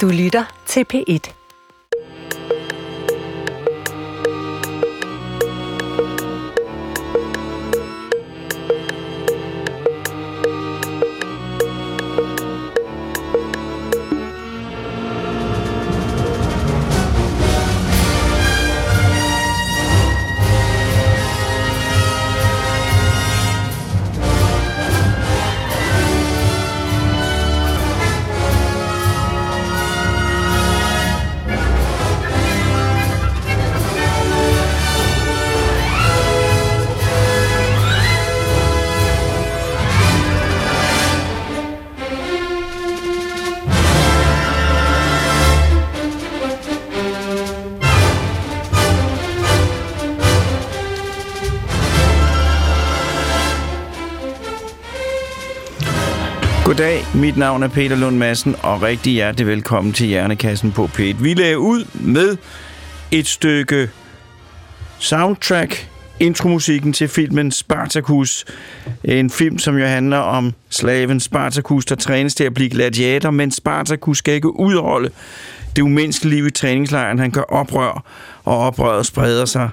Du lytter til P1. Mit navn er Peter Lund Madsen, og rigtig hjertelig velkommen til Hjernekassen på P1. Vi lagde ud med et stykke soundtrack, intromusikken til filmen Spartacus. En film, som jo handler om slaven Spartacus, der trænes til at blive gladiator, men Spartacus skal ikke udholde det umenneskelige liv i træningslejren. Han gør oprør, og oprøret spreder sig.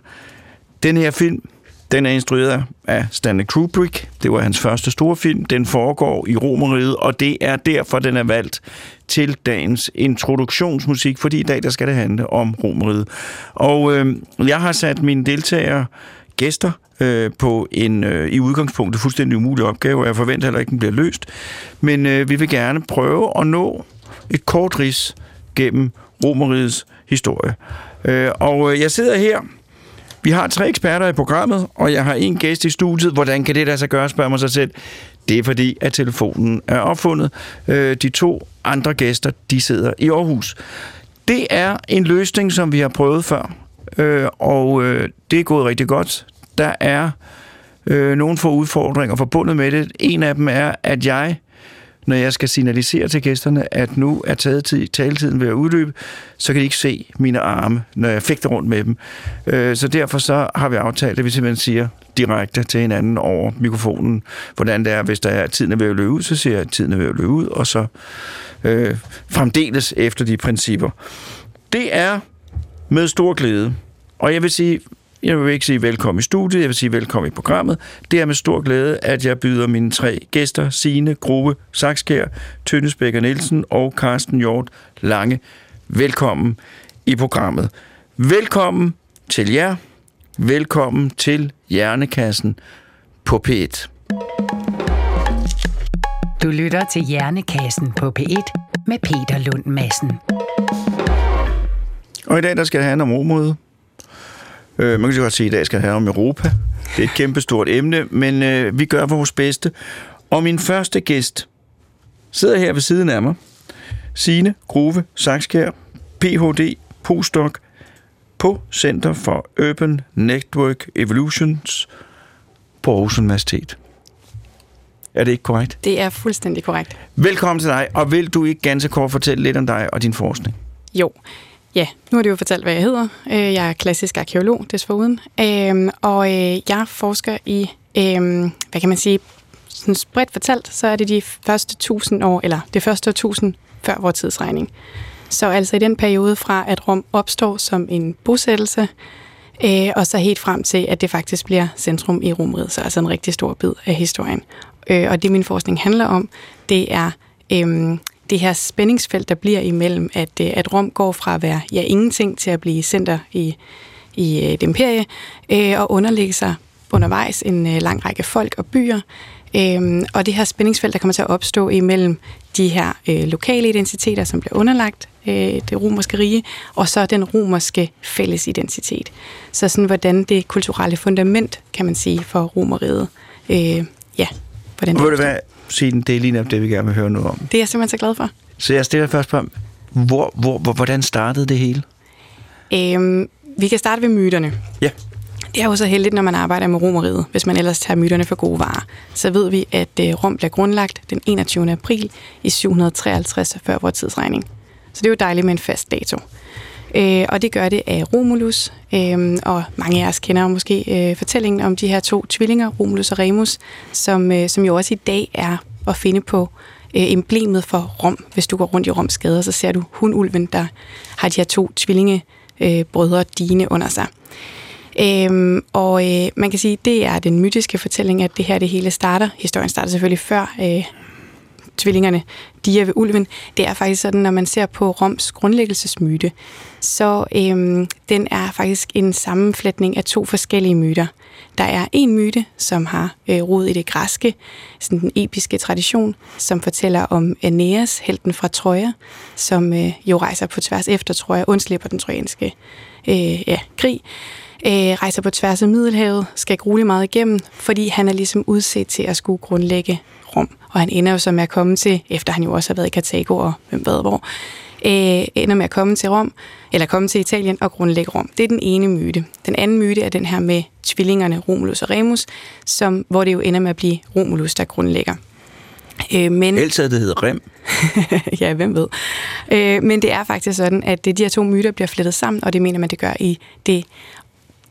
Den her film den er instrueret af Stanley Kubrick. Det var hans første store film. Den foregår i Romeriet, og det er derfor, den er valgt til dagens introduktionsmusik, fordi i dag der skal det handle om Romeriet. Og øh, jeg har sat mine deltagere, gæster, øh, på en øh, i udgangspunktet fuldstændig umulig opgave, og jeg forventer heller ikke, den bliver løst. Men øh, vi vil gerne prøve at nå et kort ris gennem Romerigets historie. Øh, og øh, jeg sidder her vi har tre eksperter i programmet, og jeg har en gæst i studiet. Hvordan kan det lade sig gøre, spørger man sig selv. Det er fordi, at telefonen er opfundet. Øh, de to andre gæster, de sidder i Aarhus. Det er en løsning, som vi har prøvet før, øh, og øh, det er gået rigtig godt. Der er nogle få udfordringer forbundet med det. En af dem er, at jeg når jeg skal signalisere til gæsterne, at nu er taget tid, taletiden ved at udløbe, så kan de ikke se mine arme, når jeg fægter rundt med dem. Øh, så derfor så har vi aftalt, at vi simpelthen siger direkte til hinanden over mikrofonen, hvordan det er, hvis der er tiden er ved at løbe ud, så siger jeg, at tiden er ved at løbe ud, og så øh, fremdeles efter de principper. Det er med stor glæde. Og jeg vil sige, jeg vil ikke sige velkommen i studiet, jeg vil sige velkommen i programmet. Det er med stor glæde, at jeg byder mine tre gæster, Signe Grove Sakskær, Tønnesbækker Nielsen og Carsten Hjort Lange. Velkommen i programmet. Velkommen til jer. Velkommen til Hjernekassen på P1. Du lytter til Hjernekassen på P1 med Peter Lund Madsen. Og i dag der skal det handle om rområdet. Øh, man kan godt sige, at i dag skal handle om Europa. Det er et kæmpestort emne, men øh, vi gør vores bedste. Og min første gæst sidder her ved siden af mig. Signe Grove Sakskær, Ph.D. postdoc på Center for Urban Network Evolutions på Aarhus Universitet. Er det ikke korrekt? Det er fuldstændig korrekt. Velkommen til dig, og vil du ikke ganske kort fortælle lidt om dig og din forskning? Jo. Ja, nu har du jo fortalt, hvad jeg hedder. Øh, jeg er klassisk arkeolog, desforuden. Øhm, og øh, jeg forsker i, øhm, hvad kan man sige, sådan spredt fortalt, så er det de første tusind år, eller det første tusind før vores tidsregning. Så altså i den periode fra, at Rom opstår som en bosættelse, øh, og så helt frem til, at det faktisk bliver centrum i Romeriet, så altså en rigtig stor bid af historien. Øh, og det min forskning handler om, det er øhm, det her spændingsfelt, der bliver imellem, at, øh, at Rom går fra at være ja, ingenting til at blive center i, i øh, et imperie, øh, og underlægge sig undervejs en øh, lang række folk og byer. Øh, og det her spændingsfelt, der kommer til at opstå imellem de her øh, lokale identiteter, som bliver underlagt øh, det romerske rige, og så den romerske fælles identitet. Så sådan, hvordan det kulturelle fundament, kan man sige, for romeriet, øh, ja, hvordan det, det sige, det er lige netop det, vi gerne vil høre noget om. Det er jeg simpelthen så glad for. Så jeg stiller først på, hvor, hvor, hvor, hvordan startede det hele? Øhm, vi kan starte ved myterne. Ja. Det er jo så heldigt, når man arbejder med romeriet, hvis man ellers tager myterne for gode varer. Så ved vi, at øh, Rom bliver grundlagt den 21. april i 753 før vores tidsregning. Så det er jo dejligt med en fast dato. Øh, og det gør det af Romulus, øh, og mange af os kender måske øh, fortællingen om de her to tvillinger, Romulus og Remus, som, øh, som jo også i dag er at finde på øh, emblemet for Rom. Hvis du går rundt i Roms gader, så ser du hundulven, der har de her to tvillinge øh, brødre Dine under sig. Øhm, og øh, man kan sige, det er den mytiske fortælling, at det her det hele starter. Historien starter selvfølgelig før øh, tvillingerne, de er ved ulven. Det er faktisk sådan, når man ser på Roms grundlæggelsesmyte, så øhm, den er faktisk en sammenflætning af to forskellige myter. Der er en myte, som har øh, rod i det græske, sådan den episke tradition, som fortæller om Aeneas, helten fra Troja, som øh, jo rejser på tværs efter Troja, undslipper den trojanske øh, ja, krig, øh, rejser på tværs af Middelhavet, skal grueligt meget igennem, fordi han er ligesom udset til at skulle grundlægge Rom. Og han ender jo så med at komme til, efter han jo også har været i Karthago og hvem ved hvor, øh, ender med at komme til Rom, eller komme til Italien og grundlægge Rom. Det er den ene myte. Den anden myte er den her med tvillingerne Romulus og Remus, som, hvor det jo ender med at blive Romulus, der grundlægger. Øh, men, Ellers havde det hedder Rem. ja, hvem ved. Øh, men det er faktisk sådan, at de her to myter bliver flettet sammen, og det mener man, det gør i det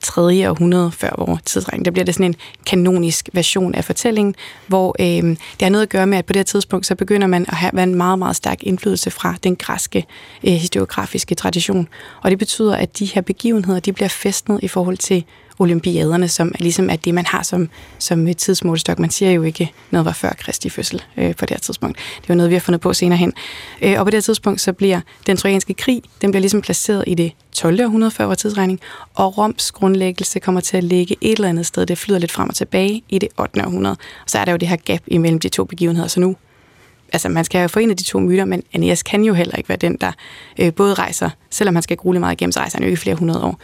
3. århundrede før vores tidsregning. Der bliver det sådan en kanonisk version af fortællingen, hvor øh, det har noget at gøre med, at på det her tidspunkt, så begynder man at have en meget, meget stærk indflydelse fra den græske øh, historiografiske tradition. Og det betyder, at de her begivenheder, de bliver festnet i forhold til olympiaderne, som ligesom er det, man har som, som tidsmålestok. Man siger jo ikke, noget var før Kristi fødsel øh, på det her tidspunkt. Det var noget, vi har fundet på senere hen. Øh, og på det her tidspunkt, så bliver den trojanske krig, den bliver ligesom placeret i det 12. århundrede før vores tidsregning, og Roms grundlæggelse kommer til at ligge et eller andet sted. Det flyder lidt frem og tilbage i det 8. århundrede. Og så er der jo det her gap imellem de to begivenheder. Så nu altså man skal jo forene de to myter, men Aeneas kan jo heller ikke være den, der øh, både rejser, selvom han skal grule meget igennem, så rejser han jo ikke flere hundrede år.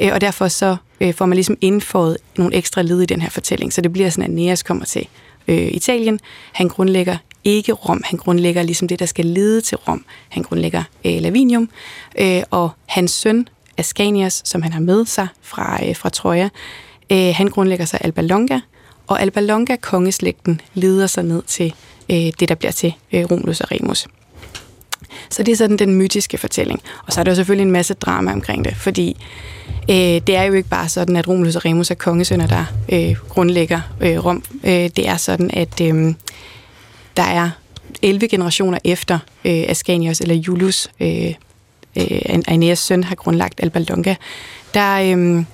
Øh, og derfor så øh, får man ligesom indfået nogle ekstra led i den her fortælling. Så det bliver sådan, at Neas kommer til øh, Italien. Han grundlægger ikke Rom, han grundlægger ligesom det, der skal lede til Rom. Han grundlægger øh, Lavinium, øh, og hans søn Ascanius, som han har med sig fra, øh, fra Troja, øh, han grundlægger sig Alba Longa, og Alba Longa kongeslægten leder sig ned til øh, det, der bliver til øh, Romulus og Remus. Så det er sådan den mytiske fortælling. Og så er der jo selvfølgelig en masse drama omkring det, fordi øh, det er jo ikke bare sådan, at Romulus og Remus er kongesønner, der øh, grundlægger øh, Rom. Øh, det er sådan, at øh, der er 11 generationer efter øh, Ascanius eller Julius, øh, øh, Aeneas søn, har grundlagt Alba Longa, der øh,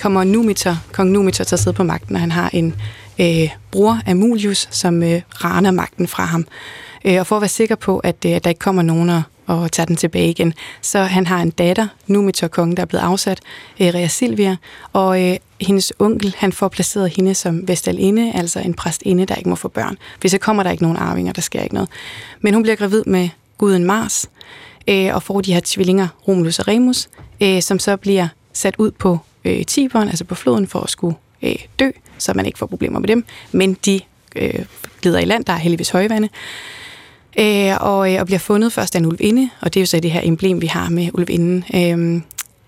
kommer Numitor, kong Numitor til at sidde på magten, og han har en øh, bror, Amulius, som øh, raner magten fra ham. Øh, og for at være sikker på, at, øh, at der ikke kommer nogen og, og tager den tilbage igen, så han har en datter, Numitor kongen, der er blevet afsat, øh, Rea Silvia, og øh, hendes onkel, han får placeret hende som vestalinde, altså en præstinde, der ikke må få børn. Hvis så kommer der ikke nogen arvinger, der sker ikke noget. Men hun bliver gravid med guden Mars, øh, og får de her tvillinger, Romulus og Remus, øh, som så bliver sat ud på øh, Tiberen, altså på floden, for at skulle øh, dø, så man ikke får problemer med dem. Men de øh, glider i land, der er heldigvis højvande øh, og, øh, og bliver fundet først af en ulvinde, og det er jo så det her emblem, vi har med ulvinden, øh,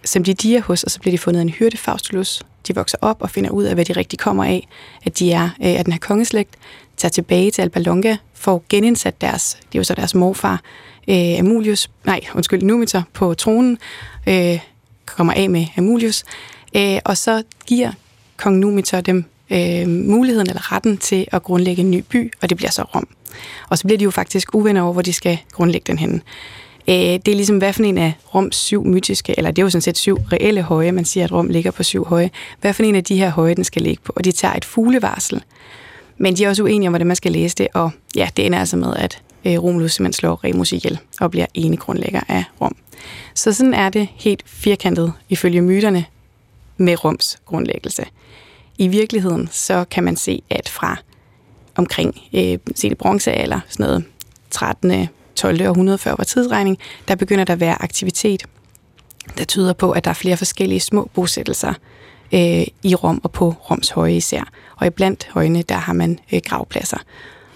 som de diger hos, og så bliver de fundet af en hyrde, Faustulus. De vokser op og finder ud af, hvad de rigtig kommer af, at de er øh, af den her kongeslægt, tager tilbage til Alba Longa, får genindsat deres, det er jo så deres morfar, øh, Amulius, nej, undskyld, Numitor på tronen, øh, kommer af med Amulius, øh, og så giver kong Numitor dem øh, muligheden eller retten til at grundlægge en ny by, og det bliver så Rom. Og så bliver de jo faktisk uvenner over, hvor de skal grundlægge den henne. Øh, det er ligesom, hvad for en af Roms syv mytiske, eller det er jo sådan set syv reelle høje, man siger, at Rom ligger på syv høje. Hvad for en af de her høje, den skal ligge på? Og de tager et fuglevarsel. Men de er også uenige om, hvordan man skal læse det, og ja, det ender altså med, at øh, Romulus simpelthen slår Remus ihjel og bliver ene grundlægger af Rom. Så sådan er det helt firkantet ifølge myterne med Roms grundlæggelse. I virkeligheden så kan man se, at fra omkring øh, set bronzealder, sådan noget 13. 12. århundrede før vores tidsregning, der begynder der at være aktivitet, der tyder på, at der er flere forskellige små bosættelser øh, i Rom og på Roms høje især. Og i blandt højene, der har man øh, gravpladser.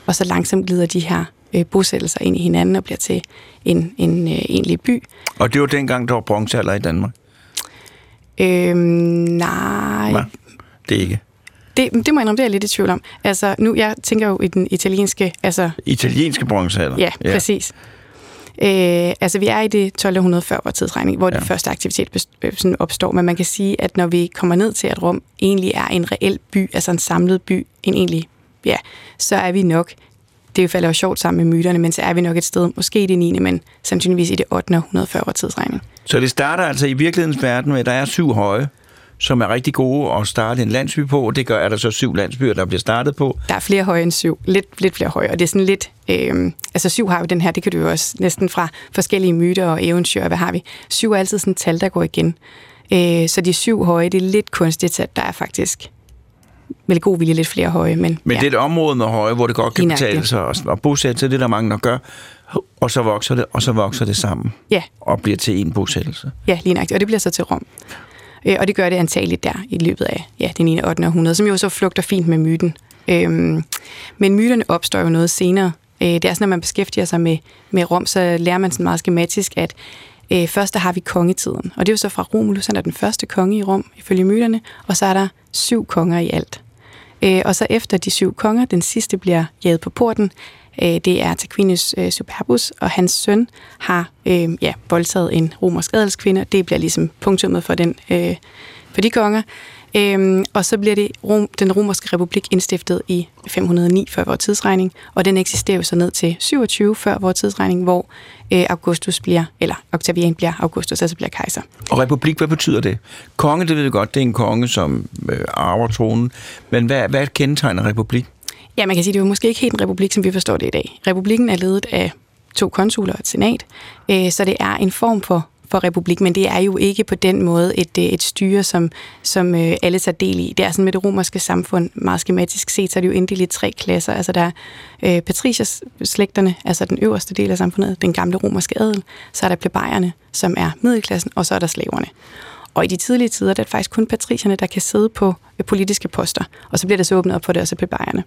Og så langsomt glider de her øh, bosættelser ind i hinanden og bliver til en, en øh, egentlig by. Og det var dengang, der var bronzealder i Danmark? Øhm, nej. Nej, det ikke. Det, det må jeg indrømme, det er jeg lidt i tvivl om. Altså, nu, jeg tænker jo i den italienske... Altså, italienske bronzealder? Ja, ja. præcis. Øh, altså, vi er i det 1200 før vores tidsregning, hvor ja. den første aktivitet øh, sådan opstår, men man kan sige, at når vi kommer ned til, at Rom egentlig er en reel by, altså en samlet by, en egentlig, ja, så er vi nok det falder jo sjovt sammen med myterne, men så er vi nok et sted, måske i det 9., men sandsynligvis i det 8. århundrede før vores tidsregning. Så det starter altså i virkelighedens verden med, at der er syv høje, som er rigtig gode at starte en landsby på, det gør, at der så syv landsbyer, der bliver startet på. Der er flere høje end syv, lidt, lidt flere høje, og det er sådan lidt, øh, altså syv har vi den her, det kan du jo også næsten fra forskellige myter og eventyr, hvad har vi? Syv er altid sådan et tal, der går igen. Øh, så de syv høje, det er lidt kunstigt, at der er faktisk med god vilje lidt flere høje. Men, men ja. det er et område med høje, hvor det godt kan Lige betale sig at- at bosætte sig, det er der mange, der gør, og så vokser det, og så vokser det sammen Ja, og bliver til en bosættelse. ja, lige nøjagtigt. Og det bliver så til Rom. Øh, og det gør det antageligt der i løbet af ja, det 9. og 8. århundrede, som jo så flugter fint med myten. Øhm, men myterne opstår jo noget senere. Øh, det er sådan, når man beskæftiger sig med, med Rom, så lærer man sådan meget skematisk, at øh, først der har vi kongetiden. Og det er jo så fra Romulus, han er den første konge i Rom, ifølge myterne. Og så er der syv konger i alt. Øh, og så efter de syv konger, den sidste bliver jaget på porten, Øh, det er Tarquinius øh, Superbus, og hans søn har øh, ja, voldtaget en romersk adelskvinde, og det bliver ligesom punktummet for, den, øh, for de konger. Øhm, og så bliver det Rom, den romerske republik indstiftet i 509 før vores tidsregning, og den eksisterer jo så ned til 27 før vores tidsregning, hvor øh, Augustus bliver, eller Octavian bliver Augustus, altså bliver kejser. Og republik, hvad betyder det? Konge, det ved vi godt, det er en konge, som øh, arver tronen. Men hvad, hvad kendetegner republik? Ja, man kan sige, det er jo måske ikke helt en republik, som vi forstår det i dag. Republikken er ledet af to konsuler og et senat, øh, så det er en form for, for republik, men det er jo ikke på den måde et, øh, et styre, som, som øh, alle tager del i. Det er sådan med det romerske samfund, meget skematisk set, så er det jo inddelt i tre klasser. Altså der er øh, patriciers-slægterne, altså den øverste del af samfundet, den gamle romerske adel, så er der plebejerne, som er middelklassen, og så er der slaverne. Og i de tidlige tider, der er det faktisk kun patricierne, der kan sidde på øh, politiske poster, og så bliver der så åbnet op for det også plebejerne.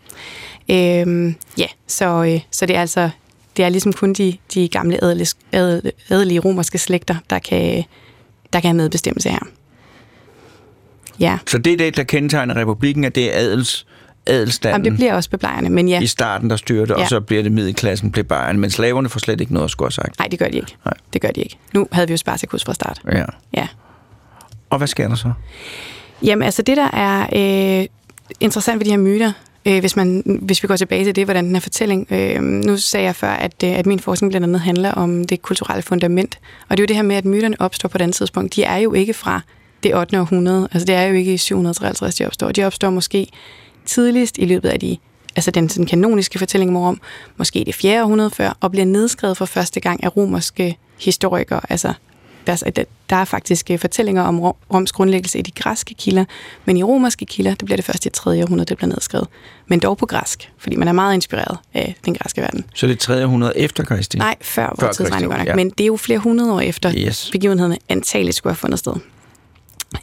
Øhm, ja, så, øh, så det er altså det er ligesom kun de, de gamle adelige, adel, adelige romerske slægter, der kan, der kan have medbestemmelse her. Ja, Så det er det, der kendetegner republikken, at det er adels, adelstanden Jamen, det bliver også beplejerne, men ja, i starten, der styrer det, Ja. og så bliver det middelklassen plebejerne. Men slaverne får slet ikke noget at skulle have sagt. nej, det gør de ikke. Nej. Det gør de ikke. Nu havde vi jo Spartacus fra start. Ja. Ja. Og hvad sker der så? Jamen, altså det, der er øh, interessant ved de her myter, øh, hvis, man, hvis vi går tilbage til det, hvordan den her fortælling... Øh, nu sagde jeg før, at, øh, at min forskning blandt andet handler om det kulturelle fundament. Og det er jo det her med, at myterne opstår på et andet tidspunkt. De er jo ikke fra det 8. århundrede. Altså det er jo ikke i 753, de opstår. De opstår måske tidligst i løbet af de altså den den kanoniske fortælling om Rom, måske det 4. århundrede før, og bliver nedskrevet for første gang af romerske historikere, altså der, der, er faktisk øh, fortællinger om Rom, Roms grundlæggelse i de græske kilder, men i romerske kilder, det bliver det først i 3. århundrede, det bliver nedskrevet. Men dog på græsk, fordi man er meget inspireret af den græske verden. Så det er 300 efter Kristi? Nej, før, Før vores tidsregning ja. Men det er jo flere hundrede år efter Yes. begivenhederne antageligt skulle have fundet sted.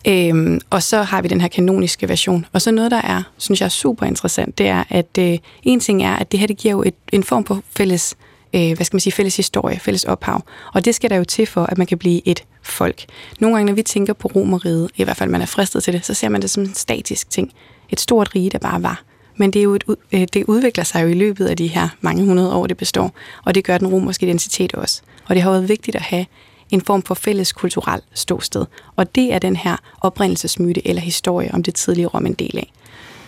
Øhm, og så har vi den her kanoniske version. Og så noget, der er, synes jeg, er super interessant, det er, at øh, en ting er, at det her det giver jo et, en form for fælles, øh, Øh, hvad skal man sige, fælles historie, fælles ophav. Og det skal der jo til for, at man kan blive et folk. Nogle gange, når vi tænker på Romeriet, i hvert fald man er fristet til det, så ser man det som en statisk ting. Et stort rige, der bare var. Men det, er jo et, øh, det udvikler sig jo i løbet af de her mange hundrede år, det består. Og det gør den romerske identitet også. Og det har været vigtigt at have en form for fælles kulturel ståsted. Og det er den her oprindelsesmyte eller historie om det tidlige Rom en del af.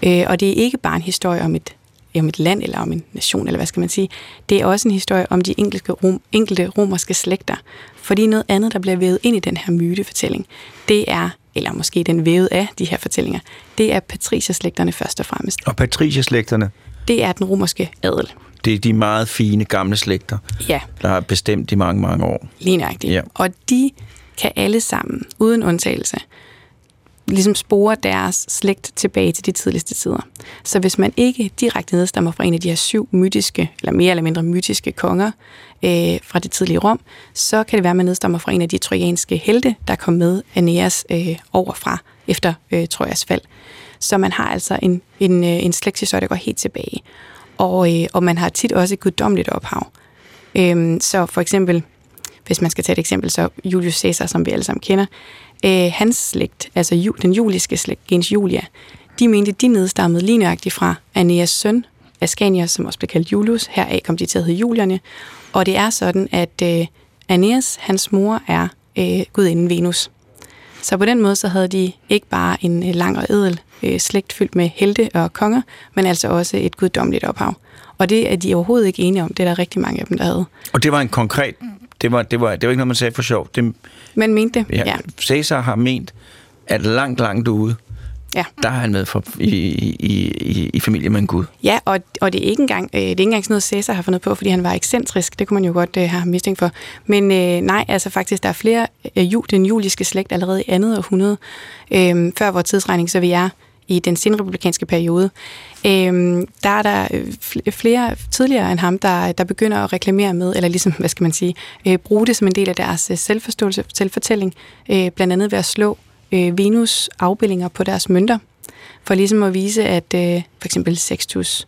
Øh, og det er ikke bare en historie om et, om et land eller om en nation, eller hvad skal man sige. Det er også en historie om de enkelte, rom, enkelte romerske slægter. Fordi noget andet, der bliver vævet ind i den her mytefortælling, det er, eller måske den vævet af de her fortællinger, det er patricierslægterne først og fremmest. Og patricieslægterne, Det er den romerske adel. det er de meget fine gamle slægter, Ja, der har bestemt i mange, mange år. Lige nøjagtigt. Ja. Og de kan alle sammen, uden undtagelse, ligesom spore deres slægt tilbage til de tidligste tider. Så hvis man ikke direkte nedstammer fra en af de her syv mytiske, eller mere eller mindre mytiske konger øh, fra det tidlige Rom, så kan det være, at man nedstammer fra en af de trojanske helte, der kom med Aeneas øh, overfra efter øh, Trojas fald. Så man har altså en, en, øh, en slægtshistorie, der går helt tilbage. Og, øh, og man har tit også et guddommeligt ophav. Øh, så for eksempel, hvis man skal tage et eksempel, så Julius Caesar, som vi alle sammen kender, øh, hans slægt, altså ju, den juliske slægt, gens Julia, de mente, de nedstammede lige nøjagtigt fra Aeneas søn, Ascanius, som også blev kaldt Julius. Heraf kom de til at hedde Julierne. Og det er sådan, at øh, Aeneas, hans mor, er øh, gudinden Venus. Så på den måde så havde de ikke bare en øh, lang og edel øh, slægt fyldt med helte og konger, men altså også et guddommeligt ophav. Og det er de overhovedet ikke enige om. Det er der rigtig mange af dem, der havde. Og det var en konkret... Det var, det var, det var ikke noget, man sagde for sjov. Det, men mente det, ja, ja. Cæsar har ment, at langt, langt ude, ja. der er han med for, i, i, i, i familie med en gud. Ja, og, og det er ikke engang, øh, det er ikke engang sådan noget, Cæsar har fundet på, fordi han var ekscentrisk. Det kunne man jo godt øh, have mistænkt for. Men øh, nej, altså faktisk, der er flere øh, jul, den juliske slægt allerede i andet århundrede, øh, før vores tidsregning, så vi er i den senrepublikanske periode. Øh, der er der øh, flere tidligere end ham, der, der begynder at reklamere med, eller ligesom, hvad skal man sige, øh, bruge det som en del af deres øh, selvforståelse, selvfortælling, øh, blandt andet ved at slå øh, Venus afbildninger på deres mønter, for ligesom at vise, at øh, for eksempel Sextus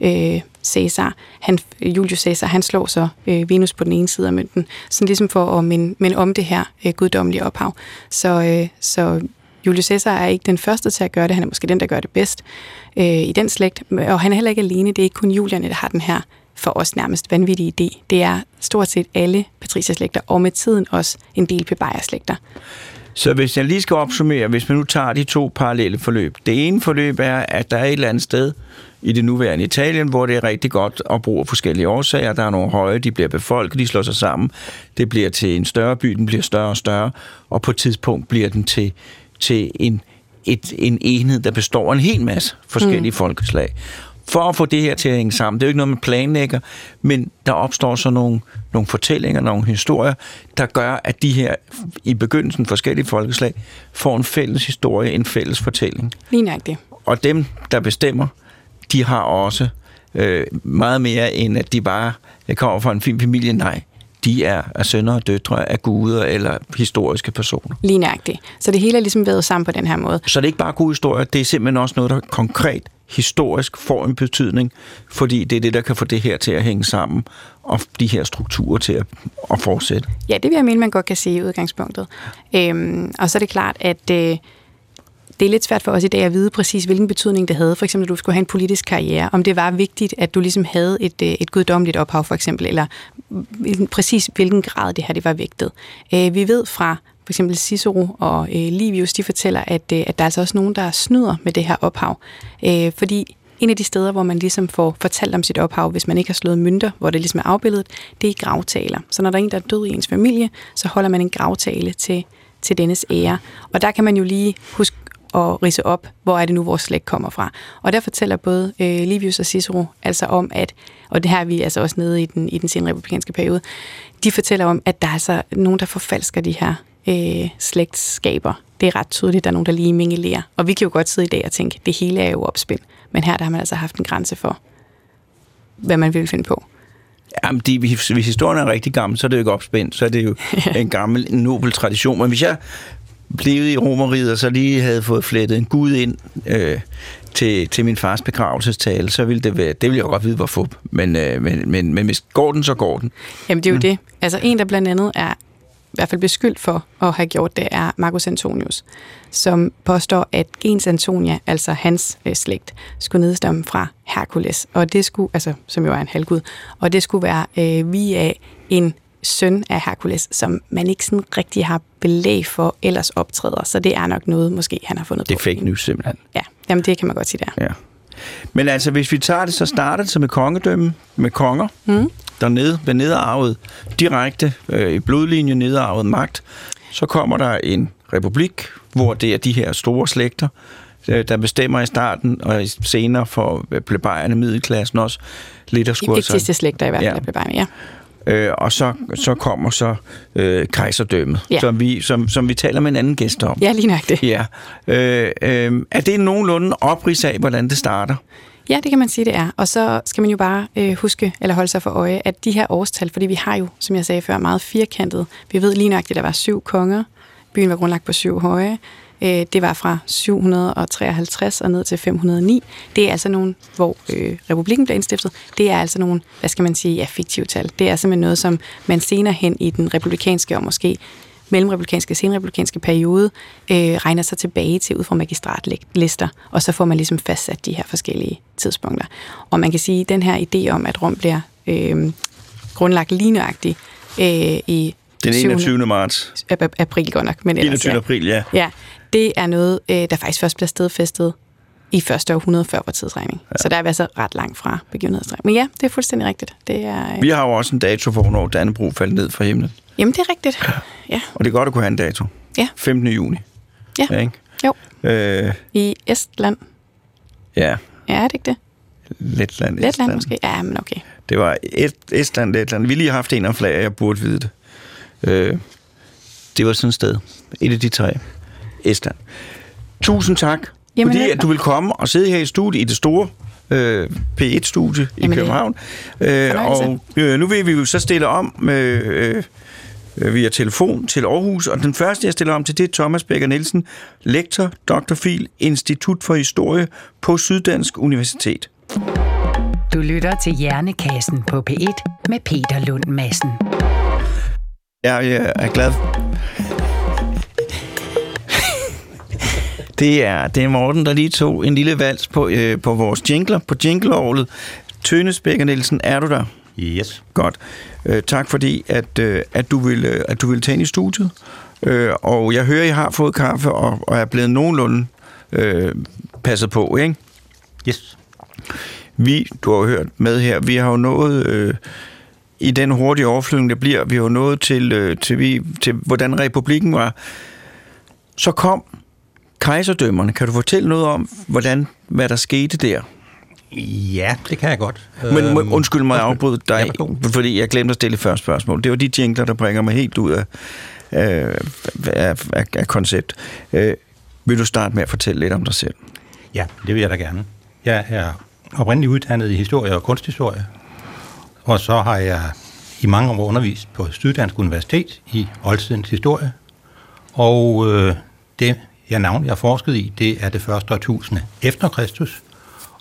øh, Caesar, han, Julius Caesar, han slår så øh, Venus på den ene side af mønten, sådan ligesom for at minde, minde om det her øh, guddommelige ophav. Så, øh, så Julius Caesar er ikke den første til at gøre det, han er måske den, der gør det bedst øh, i den slægt, og han er heller ikke alene, det er ikke kun Julian, der har den her for os nærmest vanvittige idé. Det er stort set alle patricierslægter, og med tiden også en del pebajerslægter. Så hvis jeg lige skal opsummere, hvis man nu tager de to parallelle forløb. Det ene forløb er, at der er et eller andet sted i det nuværende Italien, hvor det er rigtig godt at bruge forskellige årsager. Der er nogle høje, de bliver befolket, de slår sig sammen. Det bliver til en større by, den bliver større og større, og på et tidspunkt bliver den til, til en, et, en enhed, der består af en hel masse forskellige mm. folkeslag. For at få det her til at hænge sammen, det er jo ikke noget, man planlægger, men der opstår så nogle, nogle fortællinger, nogle historier, der gør, at de her i begyndelsen forskellige folkeslag får en fælles historie, en fælles fortælling. Lige nøjagtigt. Og dem, der bestemmer, de har også øh, meget mere, end at de bare kommer fra en fin familie. Nej, de er, er sønner og døtre af guder eller historiske personer. Lige nøjagtigt. Så det hele er ligesom været sammen på den her måde. Så det er ikke bare gode historier, det er simpelthen også noget, der konkret historisk får en betydning, fordi det er det, der kan få det her til at hænge sammen, og de her strukturer til at, at fortsætte. Ja, det vil jeg mene, man godt kan sige i udgangspunktet. Øhm, og så er det klart, at øh, det er lidt svært for os i dag at vide præcis, hvilken betydning det havde. For eksempel, at du skulle have en politisk karriere. Om det var vigtigt, at du ligesom havde et, øh, et guddommeligt ophav, for eksempel, eller præcis hvilken grad det her det var vægtet. Øh, vi ved fra for eksempel Cicero og øh, Livius, de fortæller, at, at der er altså også nogen, der snyder med det her ophav. Fordi en af de steder, hvor man ligesom får fortalt om sit ophav, hvis man ikke har slået mønter, hvor det ligesom er afbildet, det er i gravtaler. Så når der er en, der er død i ens familie, så holder man en gravtale til, til dennes ære. Og der kan man jo lige huske at rise op, hvor er det nu, vores slægt kommer fra. Og der fortæller både øh, Livius og Cicero altså om, at, og det her er vi altså også nede i den, i den senere republikanske periode, de fortæller om, at der er altså nogen, der forfalsker de her øh, slægtskaber. Det er ret tydeligt, at der er nogen, der lige mingelerer. Og vi kan jo godt sidde i dag og tænke, det hele er jo opspind. Men her der har man altså haft en grænse for, hvad man vil finde på. Jamen, de, hvis, hvis historien er rigtig gammel, så er det jo ikke opspændt. Så er det jo en gammel, nobel tradition. Men hvis jeg blev i Romeriet, og så lige havde fået flettet en gud ind øh, til, til min fars begravelsestale, så ville det være, det ville jeg godt vide, hvorfor. Men, øh, men, men, men hvis går den, så går den. Jamen, det er jo mm. det. Altså, en, der blandt andet er i hvert fald beskyldt for at have gjort det, er Marcus Antonius, som påstår, at gens Antonia, altså hans øh, slægt, skulle nedstamme fra Herkules, og det skulle, altså, som jo er en halvgud, og det skulle være øh, via en søn af Herkules, som man ikke sådan rigtig har belæg for ellers optræder. Så det er nok noget, måske han har fundet Det er på. fake news simpelthen. Ja, jamen det kan man godt sige der. Ja. Men altså, hvis vi tager det, så starter det så med kongedømme, med konger, Mm. dernede, ved nedarvet, direkte øh, i blodlinjen nedarvet magt. Så kommer der en republik, hvor det er de her store slægter, øh, der bestemmer i starten, og senere for plebejerne, middelklassen også, lidt at I skulle vigtigste slægter i hvert fald, Ja. Bebarne, ja. Øh, og så, så kommer så øh, kejserdømmet, Ja. som, vi, som, som vi taler med en anden gæst om. Ja, lige nok det. Ja. Øh, øh, er det nogenlunde oprids af, hvordan det starter? Ja, det kan man sige, det er. Og så skal man jo bare øh, huske, eller holde sig for øje, at de her årstal, fordi vi har jo, som jeg sagde før, meget firkantet. Vi ved lige nøjagtigt, at der var syv konger. Byen var grundlagt på syv høje. Øh, det var fra 753 og ned til 509. Det er altså nogle, hvor øh, republikken blev indstiftet. Det er altså nogle, hvad skal man sige, ja, fiktive tal. Det er simpelthen noget, som man senere hen i den republikanske og måske mellemrepublikanske og senrepublikanske periode øh, regner sig tilbage til ud fra magistratlister, og så får man ligesom fastsat de her forskellige tidspunkter. Og man kan sige, at den her idé om, at Rom bliver øh, grundlagt lige nøjagtigt øh, i Den 7. 21. marts. ap- april godt nok, men ellers, 21. ja. april, ja. Ja, det er noget, øh, der faktisk først bliver stedfæstet i første århundrede før vores tidsregning. Ja. Så der er vi altså ret langt fra begivenhedsregning. Men ja, det er fuldstændig rigtigt. Det er, øh, Vi har jo også en dato for, hvornår Dannebro faldt ned fra himlen. Jamen, det er rigtigt. Ja, Og det er godt at kunne have en dato. Ja. 15. juni. Ja. ja ikke? jo. Øh, I Estland. ja, Ja, er det ikke det? Letland. Letland måske? Ja, men okay. Det var Est- Estland, Letland. Vi har lige haft en af flere, jeg burde vide det. Øh, det var sådan et sted. Et af de tre. Estland. Tusind tak, Jamen, fordi at du vil komme og sidde her i studiet, i det store øh, P1-studie i Jamen, det- København. Øh, fornøjelse. og øh, nu vil vi jo så stille om øh, øh, via telefon til Aarhus, og den første, jeg stiller om til, det er Thomas Becker Nielsen, lektor. Phil, Institut for Historie på Syddansk Universitet. Du lytter til Hjernekassen på P1 med Peter Lund Madsen. Jeg, jeg er glad. Det er, det er Morten, der lige tog en lille vals på, øh, på vores jingler, på jingleåret. Tønes Becker Nielsen, er du der? Yes. Godt. Øh, tak fordi, at, øh, at, du vil, øh, at du vil tage ind i studiet. Øh, og jeg hører, I har fået kaffe og, og er blevet nogenlunde øh, passet på, ikke? Yes. Vi, du har hørt med her, vi har jo nået øh, i den hurtige overflyvning, der bliver, vi har nået til, øh, til, vi, til, hvordan republikken var. Så kom kejserdømmerne. Kan du fortælle noget om, hvordan, hvad der skete der? Ja, det kan jeg godt. Men må- Øhm, undskyld mig, jeg afbryde dig, Ja, fordi jeg glemte at stille første spørgsmål. Det var de jingler, der bringer mig helt ud af, af, af, af, af koncept. Øh, vil du starte med at fortælle lidt om dig selv? Ja, det vil jeg da gerne. Jeg er oprindeligt uddannet i historie og kunsthistorie, og så har jeg i mange år undervist på Syddansk Universitet i oldtidens historie, og øh, det, jeg navn, jeg har forsket i, det er det første årtusinde efter Kristus,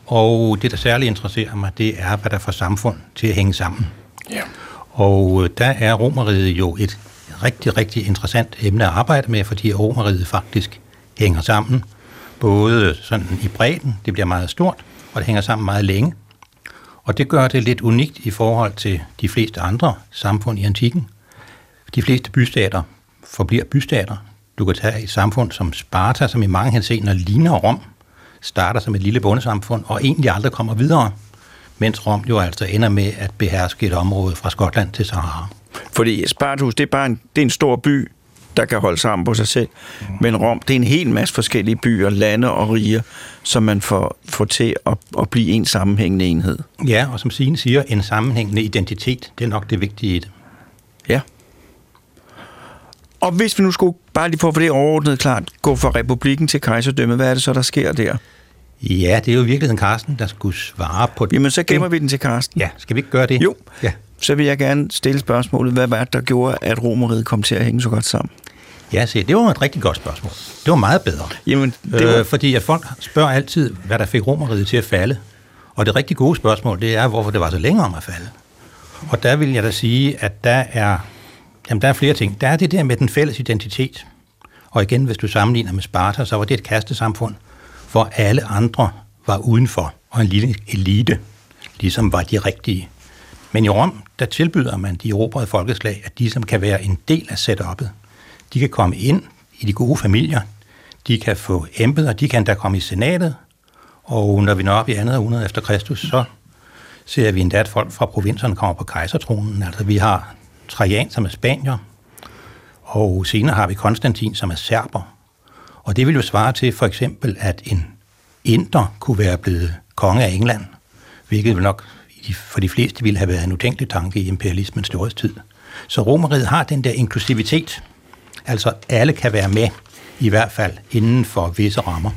og det, der særligt interesserer mig, det er, hvad der får samfund til at hænge sammen. Ja. Og øh, der er romeriet jo et rigtig, rigtig interessant emne at arbejde med, fordi romeriet faktisk hænger sammen, både sådan i bredden, det bliver meget stort, og det hænger sammen meget længe. Og det gør det lidt unikt i forhold til de fleste andre samfund i antikken. De fleste bystater forbliver bystater. Du kan tage et samfund som Sparta, som i mange henseender ligner Rom, starter som et lille bondesamfund og egentlig aldrig kommer videre, mens Rom jo altså ender med at beherske et område fra Skotland til Sahara. Fordi Spartus, det er bare en, det er en stor by, der kan holde sammen på sig selv. Men Rom, det er en hel masse forskellige byer, lande og riger, som man får, får til at, at blive en sammenhængende enhed. Ja, og som Signe siger, en sammenhængende identitet, det er nok det vigtige i det. Ja. Og hvis vi nu skulle, bare lige for at få det overordnet klart, gå fra republikken til kejserdømmet, hvad er det så, der sker der? Ja, det er jo i virkeligheden Carsten, der skulle svare på det. Jamen, så gemmer vi den til Karsten. Ja, skal vi ikke gøre det? Jo. Ja. Så vil jeg gerne stille spørgsmålet, hvad var det, der gjorde, at romeriet kom til at hænge så godt sammen? Ja, se, det var et rigtig godt spørgsmål. Det var meget bedre. Jamen, det var, Øh, fordi at folk spørger altid, hvad der fik romeriet til at falde. Og det rigtig gode spørgsmål, det er, hvorfor det var så længe om at falde. Og der vil jeg da sige, at der er, jamen, der er flere ting. Der er det der med den fælles identitet. Og igen, hvis du sammenligner med Sparta, så var det et kastesamfund, hvor alle andre var udenfor, og en lille elite ligesom var de rigtige. Men i Rom, der tilbyder man de erobrede folkeslag, at de som kan være en del af setup'et. De kan komme ind i de gode familier, de kan få embeder, de kan da komme i senatet, og når vi når op i andet århundrede efter Kristus, så ser vi endda, at folk fra provinserne kommer på kejsertronen. Altså vi har Trajan, som er spanier, og senere har vi Konstantin, som er serber. Og det vil jo svare til for eksempel, at en inder kunne være blevet konge af England, hvilket vil nok for de fleste ville have været en utænkelig tanke i imperialismens storhedstid. Så romeriet har den der inklusivitet, altså alle kan være med, i hvert fald inden for visse rammer.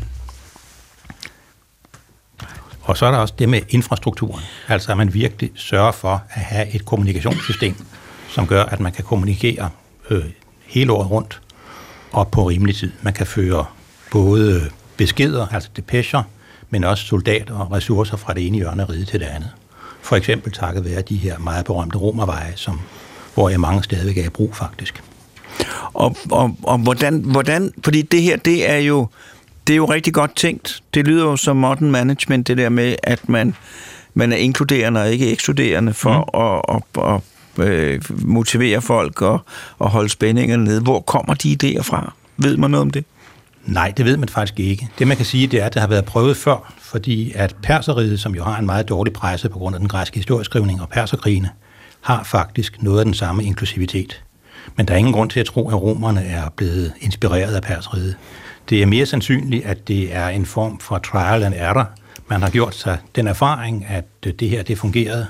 Og så er der også det med infrastrukturen, altså at man virkelig sørger for at have et kommunikationssystem, som gør, at man kan kommunikere øh, hele året rundt og på rimelig tid. Man kan føre både beskeder, altså depecher, men også soldater og ressourcer fra det ene hjørne af riget til det andet. For eksempel takket være de her meget berømte romerveje, som, hvor jeg mange stadigvæk er i brug faktisk. og, og, og hvordan, hvordan, fordi det her, det er jo, det er jo rigtig godt tænkt. Det lyder jo som modern management, det der med, at man, man er inkluderende og ikke ekskluderende for mm. at, at, at, øh, motivere folk og, og holde spændingerne nede. Hvor kommer de idéer fra? Ved man noget om det? Nej, det ved man faktisk ikke. Det man kan sige, det er, at det har været prøvet før, fordi at perseriet, som jo har en meget dårlig presse på grund af den græske historieskrivning og perserkrigene, har faktisk noget af den samme inklusivitet. Men der er ingen grund til at tro, at romerne er blevet inspireret af perseriet. Det er mere sandsynligt, at det er en form for trial and error. Man har gjort sig den erfaring, at det her det fungerede.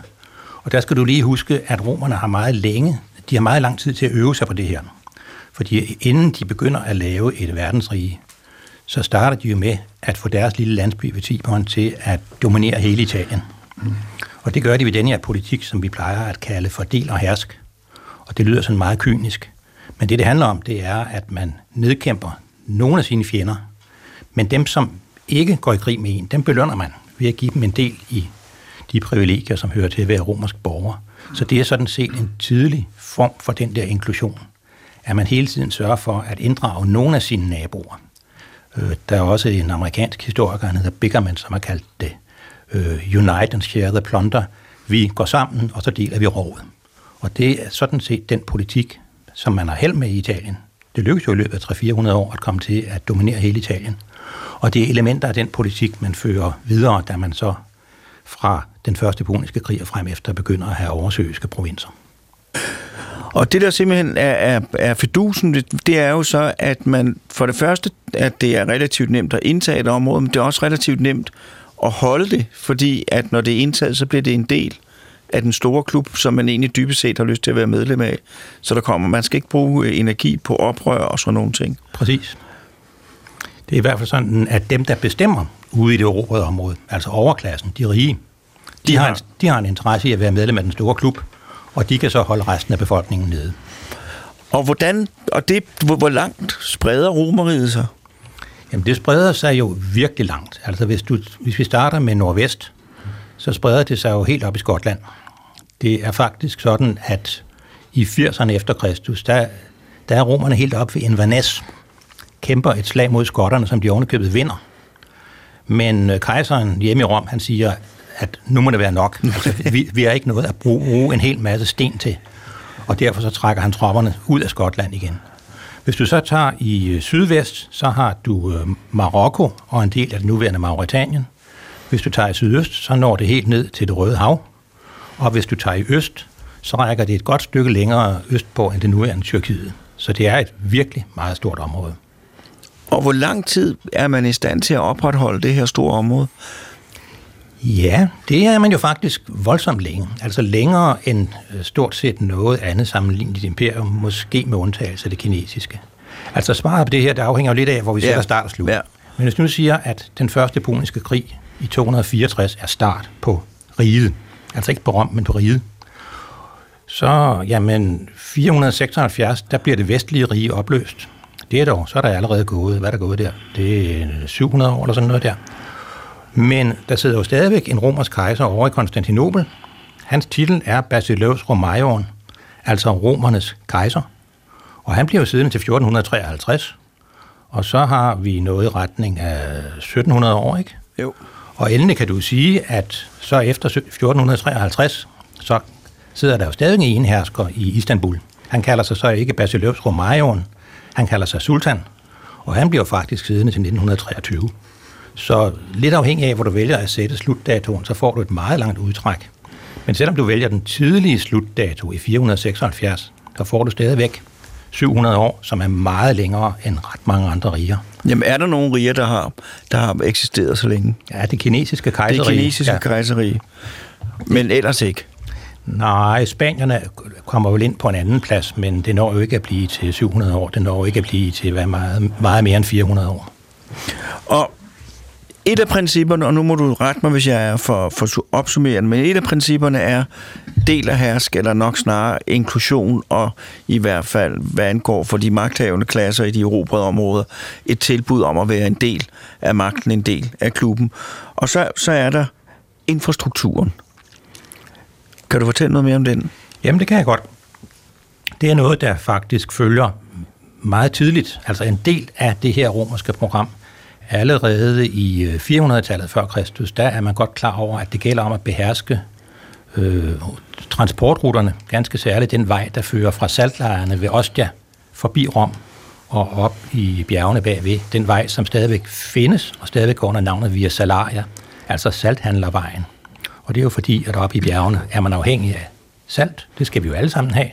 Og der skal du lige huske, at romerne har meget længe, de har meget lang tid til at øve sig på det her. Fordi inden de begynder at lave et verdensrige, så starter de jo med at få deres lille landsby ved Tiberen til at dominere hele Italien. Mm. Og det gør de ved den her politik, som vi plejer at kalde fordel og hersk. Og det lyder sådan meget kynisk. Men det, det handler om, det er, at man nedkæmper nogle af sine fjender, men dem, som ikke går i krig med en, dem belønner man ved at give dem en del i de privilegier, som hører til at være romersk borger. Så det er sådan set en tidlig form for den der inklusion, at man hele tiden sørger for at inddrage nogle af sine naboer. Øh, der er også en amerikansk historiker, han hedder Bickerman, som har kaldt det øh, Unite and Share the Plunder. Vi går sammen, og så deler vi rovet. Og det er sådan set den politik, som man har held med i Italien. Det lykkedes jo i løbet af 300-400 år at komme til at dominere hele Italien. Og det er elementer af den politik, man fører videre, da man så fra den første puniske krig og frem efter begynder at have oversøiske provinser. Og det der simpelthen er, er, er fedusen, det er jo så, at man for det første, at det er relativt nemt at indtage et område, men det er også relativt nemt at holde det, fordi at når det er indtaget, så bliver det en del af den store klub, som man egentlig dybest set har lyst til at være medlem af. Så der kommer, man skal ikke bruge energi på oprør og sådan nogle ting. Præcis. Det er i hvert fald sådan, at dem, der bestemmer ude i det erobrede område, altså overklassen, de rige, de, har, en, de har en interesse i at være medlem af den store klub, og de kan så holde resten af befolkningen nede. Og hvordan, og det, hvor, hvor langt spreder romeriet sig? Jamen det spreder sig jo virkelig langt. Altså hvis, du, hvis vi starter med nordvest, så spreder det sig jo helt op i Skotland. Det er faktisk sådan, at i 80'erne efter Kristus, der, der er romerne helt op ved Inverness, kæmper et slag mod skotterne, som de ovenikøbet vinder. Men øh, kejseren hjemme i Rom, han siger, at nu må det være nok. Altså, vi, vi har ikke noget at bruge, en hel masse sten til. Og derfor så trækker han tropperne ud af Skotland igen. Hvis du så tager i øh, sydvest, så har du øh, Marokko og en del af det nuværende Mauritanien. Hvis du tager i sydøst, så når det helt ned til det Røde Hav. Og hvis du tager i øst, så rækker det et godt stykke længere østpå end det nuværende Tyrkiet. Så det er et virkelig meget stort område. Og hvor lang tid er man i stand til at opretholde det her store område? Ja, det er man jo faktisk voldsomt længe. Altså længere end øh, stort set noget andet sammenlignet imperium, måske med undtagelse af det kinesiske. Altså svaret på det her, det afhænger jo lidt af, hvor vi ja. sætter start og slut. Ja. Men hvis nu siger, at den første puniske krig i 264 er start på riget, altså ikke på Rom, men på riget, så jamen 476, der bliver det vestlige rige opløst. Det er dog, så er der allerede gået, hvad er der gået der? Det er 700 år eller sådan noget der. Men der sidder jo stadigvæk en romersk kejser over i Konstantinopel. Hans titel er Basileus Romaion, altså romernes kejser. Og han bliver jo siden til 1453. Og så har vi noget i retning af 1700 år, ikke? Jo. Og endelig kan du sige, at så efter 1453, så sidder der jo stadig en hersker i Istanbul. Han kalder sig så ikke Basileus Romaion, han kalder sig sultan, og han bliver faktisk siddende til 1923. Så lidt afhængig af, hvor du vælger at sætte slutdatoen, så får du et meget langt udtræk. Men selvom du vælger den tidlige slutdato i 476, så får du stadigvæk 700 år, som er meget længere end ret mange andre riger. Jamen er der nogle riger, der har, der har eksisteret så længe? Ja, det kinesiske kejserige. Det kinesiske ja. kejserige. Men ellers ikke? Nej, Spanierne kommer vel ind på en anden plads, men det når jo ikke at blive til 700 år. Det når jo ikke at blive til hvad meget, meget mere end 400 år. Og et af principperne, og nu må du rette mig, hvis jeg er for, for opsummerende, men et af principperne er del af hersk, eller nok snarere inklusion, og i hvert fald, hvad angår for de magthavende klasser i de erobrede områder, et tilbud om at være en del af magten, en del af klubben. Og så, så er der infrastrukturen. Kan du fortælle noget mere om den? Jamen, det kan jeg godt. Det er noget, der faktisk følger meget tidligt, altså en del af det her romerske program, allerede i øh, 400-tallet før Kristus, der er man godt klar over, at det gælder om at beherske øh, transportruterne, ganske særligt den vej, der fører fra saltlejrene ved Ostia forbi Rom og op i bjergene bagved, den vej, som stadigvæk findes og stadigvæk går under navnet Via Salaria, altså salthandlervejen. Og det er jo fordi, at oppe i bjergene er man afhængig af salt. Det skal vi jo alle sammen have.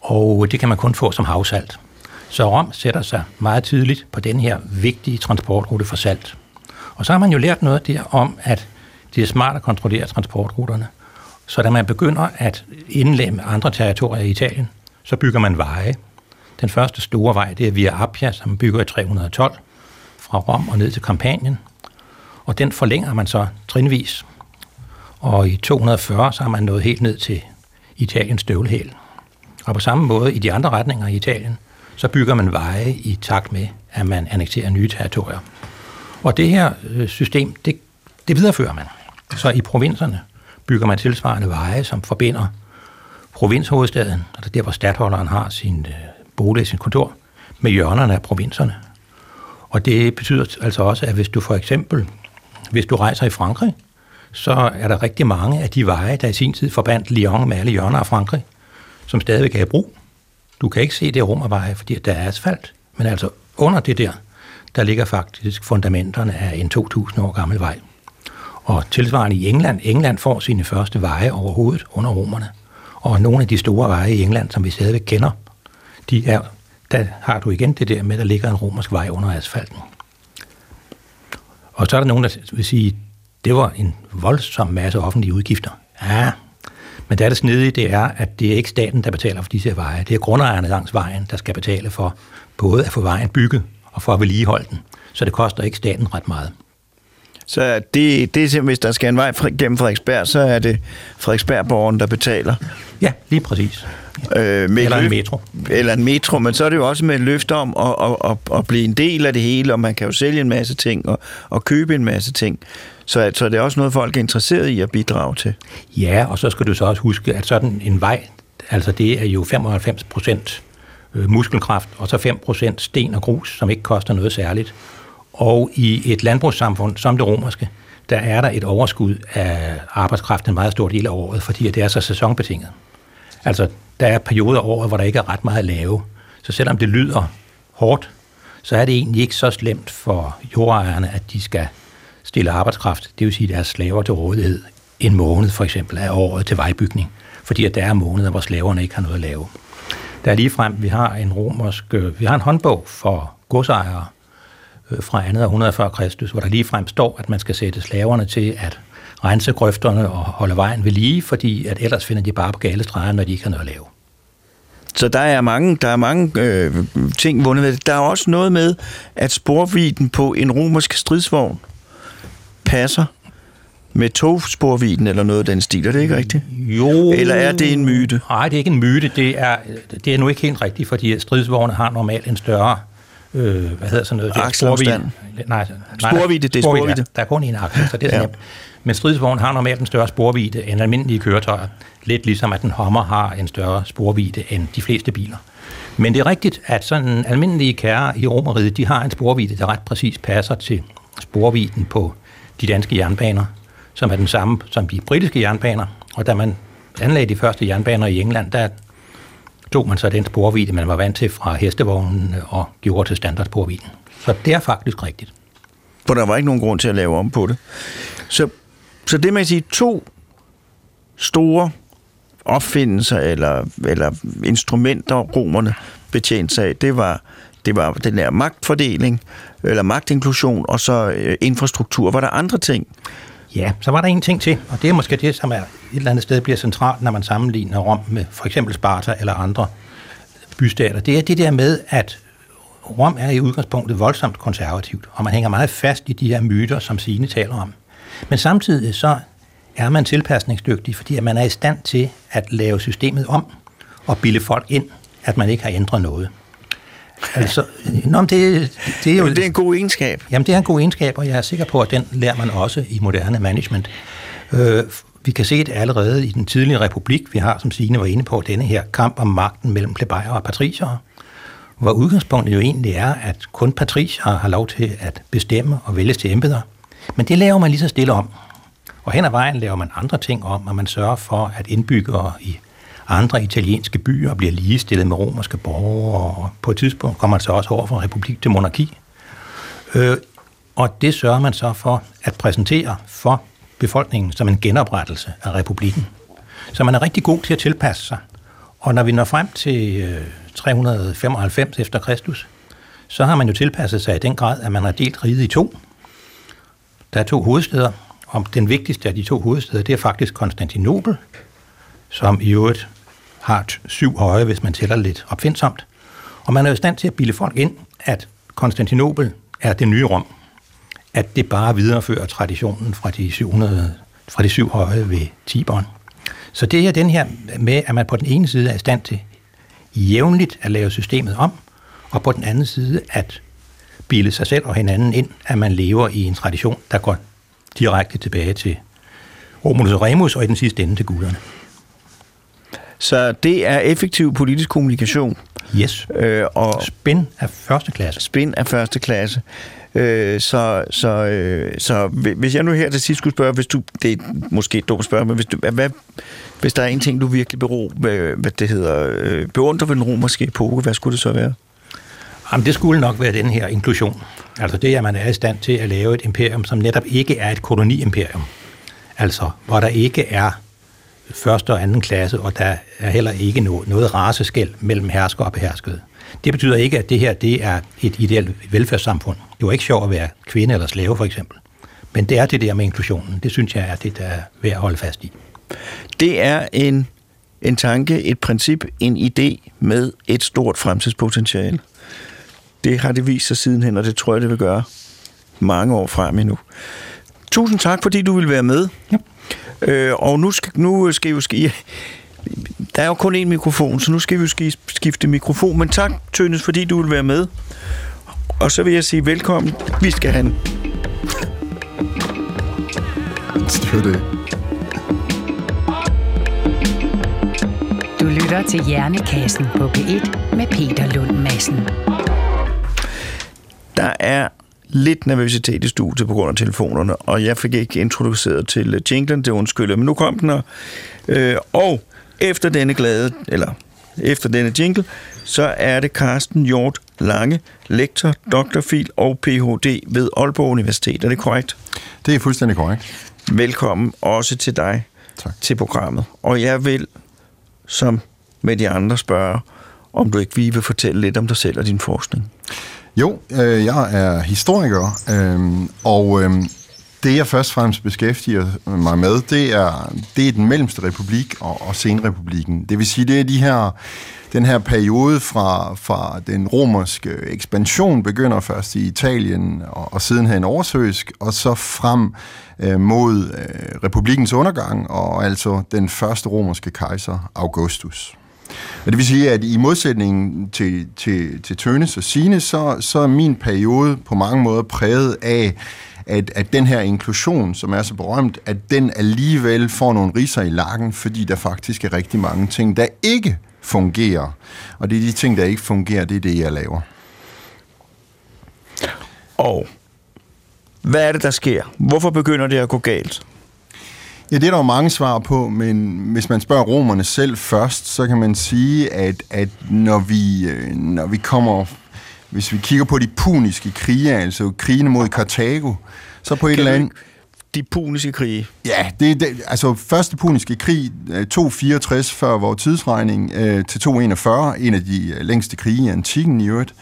Og øh, det kan man kun få som havsalt. Så Rom sætter sig meget tidligt på den her vigtige transportrute for salt. Og så har man jo lært noget der om, at det er smart at kontrollere transportruterne. Så da man begynder at indlemme andre territorier i Italien, så bygger man veje. Den første store vej, det er Via Appia, som bygger i 312 fra Rom og ned til Kampanien. Og den forlænger man så trinvis. Og i 240 så har man nået helt ned til Italiens støvlehæl. Og på samme måde i de andre retninger i Italien, så bygger man veje i takt med, at man annekterer nye territorier. Og det her øh, system, det, det viderefører man. Så i provinserne bygger man tilsvarende veje, som forbinder provinshovedstaden, altså der, hvor stadholderen har sin øh, bolig, sin kontor, med hjørnerne af provinserne. Og det betyder altså også, at hvis du for eksempel, hvis du rejser i Frankrig, så er der rigtig mange af de veje, der i sin tid forbandt Lyon med alle hjørner af Frankrig, som stadigvæk er i brug. Du kan ikke se det rummerveje, fordi der er asfalt, men altså under det der, der ligger faktisk fundamenterne af en 2000 år gammel vej. Og tilsvarende i England, England får sine første veje overhovedet under romerne. Og nogle af de store veje i England, som vi stadigvæk kender, de er, der har du igen det der med, at der ligger en romersk vej under asfalten. Og så er der nogen, der vil sige, det var en voldsom masse offentlige udgifter. Ja, men det er det snedige, det er, at det er ikke staten, der betaler for disse veje. Det er grundejerne langs vejen, der skal betale for både at få vejen bygget og for at vedligeholde den. Så det koster ikke staten ret meget. Så det, det er hvis der skal en vej gennem Frederiksberg, så er det Frederiksbergborgeren, der betaler. Ja, lige præcis. Øh, med eller en metro. Eller en metro, men så er det jo også med et løfte om at, at, at, at blive en del af det hele, og man kan jo sælge en masse ting og, og købe en masse ting. Så, så det er også noget, folk er interesseret i at bidrage til. Ja, og så skal du så også huske, at sådan en vej, altså det er jo 95 procent øh, muskelkraft, og så 5 procent sten og grus, som ikke koster noget særligt. Og i et landbrugssamfund som det romerske, der er der et overskud af arbejdskraft en meget stor del af året, fordi det er så sæsonbetinget. Altså, der er perioder af året, hvor der ikke er ret meget at lave. Så selvom det lyder hårdt, så er det egentlig ikke så slemt for jordejerne, at de skal stille arbejdskraft, det vil sige deres slaver til rådighed, en måned for eksempel af året til vejbygning, fordi at der er måneder, hvor slaverne ikke har noget at lave. Der er lige frem, vi har en romersk, øh, vi har en håndbog for godsejere øh, fra 2. århundrede før Kristus, hvor der lige frem står, at man skal sætte slaverne til at rense grøfterne og holde vejen ved lige, fordi at ellers finder de bare på gale streger, når de ikke har noget at lave. Så der er mange, der er mange øh, ting vundet ved det. Der er også noget med, at sporviden på en romersk stridsvogn passer med togsporviden eller noget af den stil. Er det ikke rigtigt? Jo. Eller er det en myte? Nej, det er ikke en myte. Det er, det er nu ikke helt rigtigt, fordi stridsvogne har normalt en større øh, hvad hedder sådan noget? Akselafstand. Nej, nej, sporvide, det er sporvide. Ja. Der er kun en aksel, så det er ja. Men stridsvogn har normalt en større sporvide end almindelige køretøjer. Lidt ligesom at en Hummer har en større sporvide end de fleste biler. Men det er rigtigt, at sådan almindelige kære i Romeriet, de har en sporvide, der ret præcis passer til sporviden på de danske jernbaner, som er den samme som de britiske jernbaner. Og da man anlagde de første jernbaner i England, der tog man så den sporvide, man var vant til fra hestevognen og gjorde til standardsporviden. Så det er faktisk rigtigt. For der var ikke nogen grund til at lave om på det. Så, så det man sige, to store opfindelser eller, eller instrumenter, romerne betjente sig af, det var, det var den der magtfordeling, eller magtinklusion, og så øh, infrastruktur. Var der andre ting? Ja, så var der en ting til, og det er måske det, som er et eller andet sted bliver centralt, når man sammenligner Rom med for eksempel Sparta eller andre bystater. Det er det der med, at Rom er i udgangspunktet voldsomt konservativt, og man hænger meget fast i de her myter, som Signe taler om. Men samtidig så er man tilpasningsdygtig, fordi man er i stand til at lave systemet om og bilde folk ind, at man ikke har ændret noget. Altså, nå, men det, det er jo... det er en god egenskab. Jamen, det er en god egenskab, og jeg er sikker på, at den lærer man også i moderne management. Øh, vi kan se det allerede i den tidlige republik. Vi har, som Signe var inde på, denne her kamp om magten mellem plebejer og patricier, hvor udgangspunktet jo egentlig er, at kun patricier har lov til at bestemme og vælges til embeder. Men det laver man lige så stille om. Og hen ad vejen laver man andre ting om, og man sørger for, at indbyggere i andre italienske byer bliver ligestillet med romerske borgere, og på et tidspunkt kommer man så også over fra republik til monarki. Øh, og det sørger man så for at præsentere for befolkningen som en genoprettelse af republikken. Så man er rigtig god til at tilpasse sig. Og når vi når frem til øh, 395 efter Kristus, så har man jo tilpasset sig i den grad, at man har delt riget i to. Der er to hovedsteder, og den vigtigste af de to hovedsteder, det er faktisk Konstantinopel, som i øvrigt har syv høje, hvis man tæller lidt opfindsomt. Og man er jo i stand til at bilde folk ind, at Konstantinopel er det nye Rom. At det bare viderefører traditionen fra de, 700, fra de syv høje ved Tiberen. Så det er den her med, at man på den ene side er i stand til jævnligt at lave systemet om, og på den anden side at bilde sig selv og hinanden ind, at man lever i en tradition, der går direkte tilbage til Romulus og Remus, og i den sidste ende til guderne. Så det er effektiv politisk kommunikation. Yes. Øh, og spin af første klasse. Spin af første klasse. Øh, så, så, øh, så hvis jeg nu her til sidst skulle spørge, hvis du, det er måske et dumt spørgsmål, men hvis, du, hvad, hvis der er en ting, du virkelig bero, hvad, hvad det hedder, øh, beundrer ved den romerske epoke, hvad skulle det så være? Jamen, det skulle nok være den her inklusion. Altså det, at man er i stand til at lave et imperium, som netop ikke er et koloniimperium. Altså, hvor der ikke er første og anden klasse, og der er heller ikke noget, noget raseskæld mellem hersker og beherskede. Det betyder ikke, at det her det er et ideelt velfærdssamfund. Det var ikke sjovt at være kvinde eller slave, for eksempel. Men det er det der med inklusionen. Det synes jeg er det, der er værd at holde fast i. Det er en, en tanke, et princip, en idé med et stort fremtidspotentiale. Det har det vist sig sidenhen, og det tror jeg, det vil gøre mange år frem endnu. Tusind tak, fordi du vil være med. Ja. Øh, og nu skal, nu skal vi jo ske... Der er jo kun én mikrofon, så nu skal vi jo skifte mikrofon. Men tak, Tønnes, fordi du vil være med. Og så vil jeg sige velkommen. Vi skal have en... Det det. Du lytter til Hjernekassen på P1 med Peter Lund Madsen. Der er lidt nervøsitet i studiet på grund af telefonerne, og jeg fik ikke introduceret til jinglen, det undskylder, men nu kom den her. Øh, og efter denne glade, eller efter denne jingle, så er det Carsten Hjort Lange, lektor, doktorfil og Ph.D. ved Aalborg Universitet. Er det korrekt? Det er fuldstændig korrekt. Velkommen også til dig tak. til programmet. Og jeg vil, som med de andre, spørge, om du ikke vil fortælle lidt om dig selv og din forskning. Jo, øh, jeg er historiker, øh, og øh, det jeg først og fremmest beskæftiger mig med, det er, det er den mellemste republik og, og senrepublikken. Det vil sige, det er de her, den her periode fra, fra den romerske ekspansion begynder først i Italien og, og sidenhen oversøisk, og så frem øh, mod øh, republikens undergang, og altså den første romerske kejser, Augustus. Og det vil sige, at i modsætning til, til, til Tønes og Sine, så, så er min periode på mange måder præget af, at, at den her inklusion, som er så berømt, at den alligevel får nogle riser i lakken, fordi der faktisk er rigtig mange ting, der ikke fungerer. Og det er de ting, der ikke fungerer, det er det, jeg laver. Og hvad er det, der sker? Hvorfor begynder det at gå galt? Ja, det er der jo mange svar på, men hvis man spørger romerne selv først, så kan man sige, at, at når, vi, øh, når vi kommer, hvis vi kigger på de puniske krige, altså krigene mod Karthago, så på et eller andet... De puniske krige? Ja, det, det, altså første puniske krig, 264 øh, før vores tidsregning, øh, til 241, en af de længste krige i antikken i øvrigt.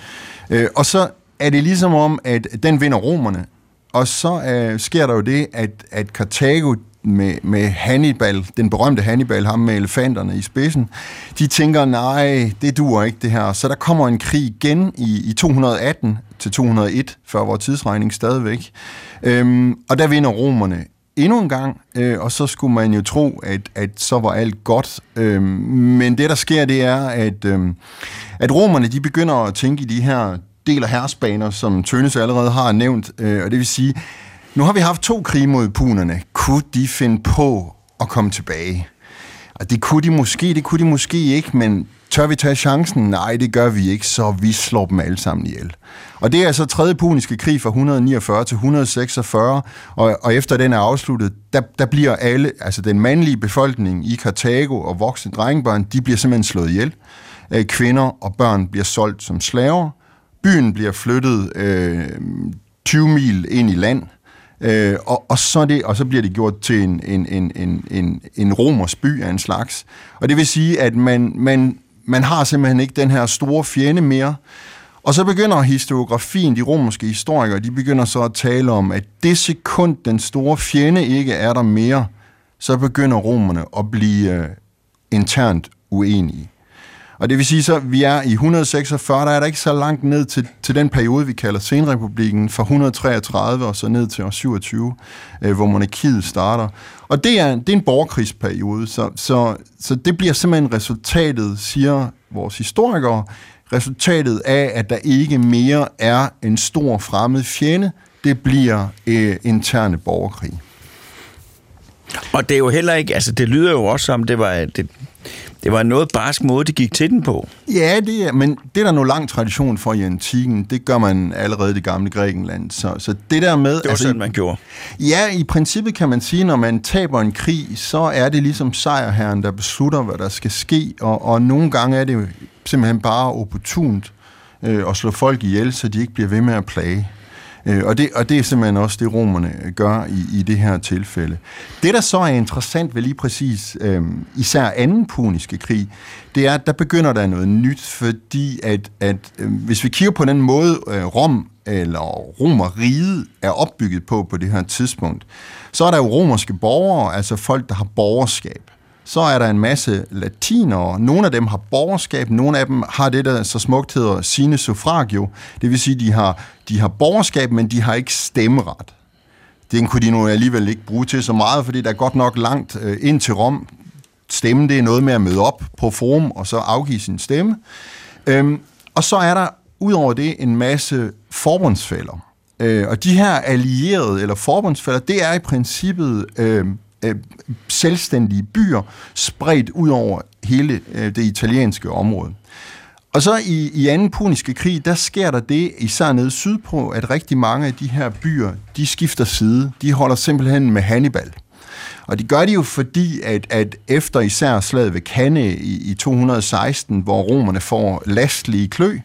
Og så er det ligesom om, at den vinder romerne, og så øh, sker der jo det, at, at Karthago, med, med Hannibal, den berømte Hannibal, ham med elefanterne i spidsen, de tænker, nej, det dur ikke det her. Så der kommer en krig igen i, i 218 til 201, før vores tidsregning stadigvæk. Øhm, og der vinder romerne endnu en gang, øh, og så skulle man jo tro, at, at så var alt godt. Øhm, men det, der sker, det er, at, øhm, at romerne de begynder at tænke i de her del af herresbaner, som Tønes allerede har nævnt, øh, og det vil sige, nu har vi haft to krige mod punerne. Kunne de finde på at komme tilbage? Og det kunne de måske, det kunne de måske ikke, men tør vi tage chancen? Nej, det gør vi ikke, så vi slår dem alle sammen ihjel. Og det er altså tredje puniske krig fra 149 til 146, og, og efter den er afsluttet, der, der bliver alle, altså den mandlige befolkning i Karthago og voksne drengebørn, de bliver simpelthen slået ihjel. Øh, kvinder og børn bliver solgt som slaver. Byen bliver flyttet øh, 20 mil ind i land, øh, og, og, så det, og så bliver det gjort til en, en, en, en, en, en romers by af en slags. Og det vil sige, at man, man, man har simpelthen ikke den her store fjende mere, og så begynder historiografien, de romerske historikere, de begynder så at tale om, at det sekund, den store fjende ikke er der mere, så begynder romerne at blive øh, internt uenige. Og det vil sige så, at vi er i 146, der er der ikke så langt ned til, til den periode, vi kalder senrepublikken, fra 133 og så ned til år 27, øh, hvor monarkiet starter. Og det er, det er en borgerkrigsperiode, så, så, så det bliver simpelthen resultatet, siger vores historikere, resultatet af, at der ikke mere er en stor fremmed fjende, det bliver øh, interne borgerkrig. Og det er jo heller ikke, altså det lyder jo også som, det var, det, det var en noget barsk måde, de gik til den på. Ja, det er, men det er der nu lang tradition for i antikken. Det gør man allerede i det gamle Grækenland. Så, så det der med... Det var altså, sådan, man gjorde. Ja, i princippet kan man sige, når man taber en krig, så er det ligesom sejrherren, der beslutter, hvad der skal ske. Og, og nogle gange er det simpelthen bare opportunt øh, at slå folk ihjel, så de ikke bliver ved med at plage. Øh, og, det, og det er simpelthen også det, romerne øh, gør i, i det her tilfælde. Det, der så er interessant ved lige præcis øh, især anden puniske krig, det er, at der begynder der noget nyt, fordi at, at øh, hvis vi kigger på den måde, øh, Rom eller Romeriet er opbygget på på det her tidspunkt, så er der jo romerske borgere, altså folk, der har borgerskab så er der en masse latinere. Nogle af dem har borgerskab, nogle af dem har det, der så smukt hedder sine suffragio. Det vil sige, de har, de har borgerskab, men de har ikke stemmeret. Den kunne de nu alligevel ikke bruge til så meget, fordi der er godt nok langt øh, ind til Rom. Stemme, det er noget med at møde op på forum, og så afgive sin stemme. Øhm, og så er der udover det en masse forbundsfælder. Øh, og de her allierede eller forbundsfælder, det er i princippet øh, øh, selvstændige byer spredt ud over hele øh, det italienske område. Og så i, i anden puniske krig, der sker der det, især nede sydpå, at rigtig mange af de her byer, de skifter side. De holder simpelthen med Hannibal. Og de gør det jo fordi, at, at efter især slaget ved Cannae i, i 216, hvor romerne får lastlige klø,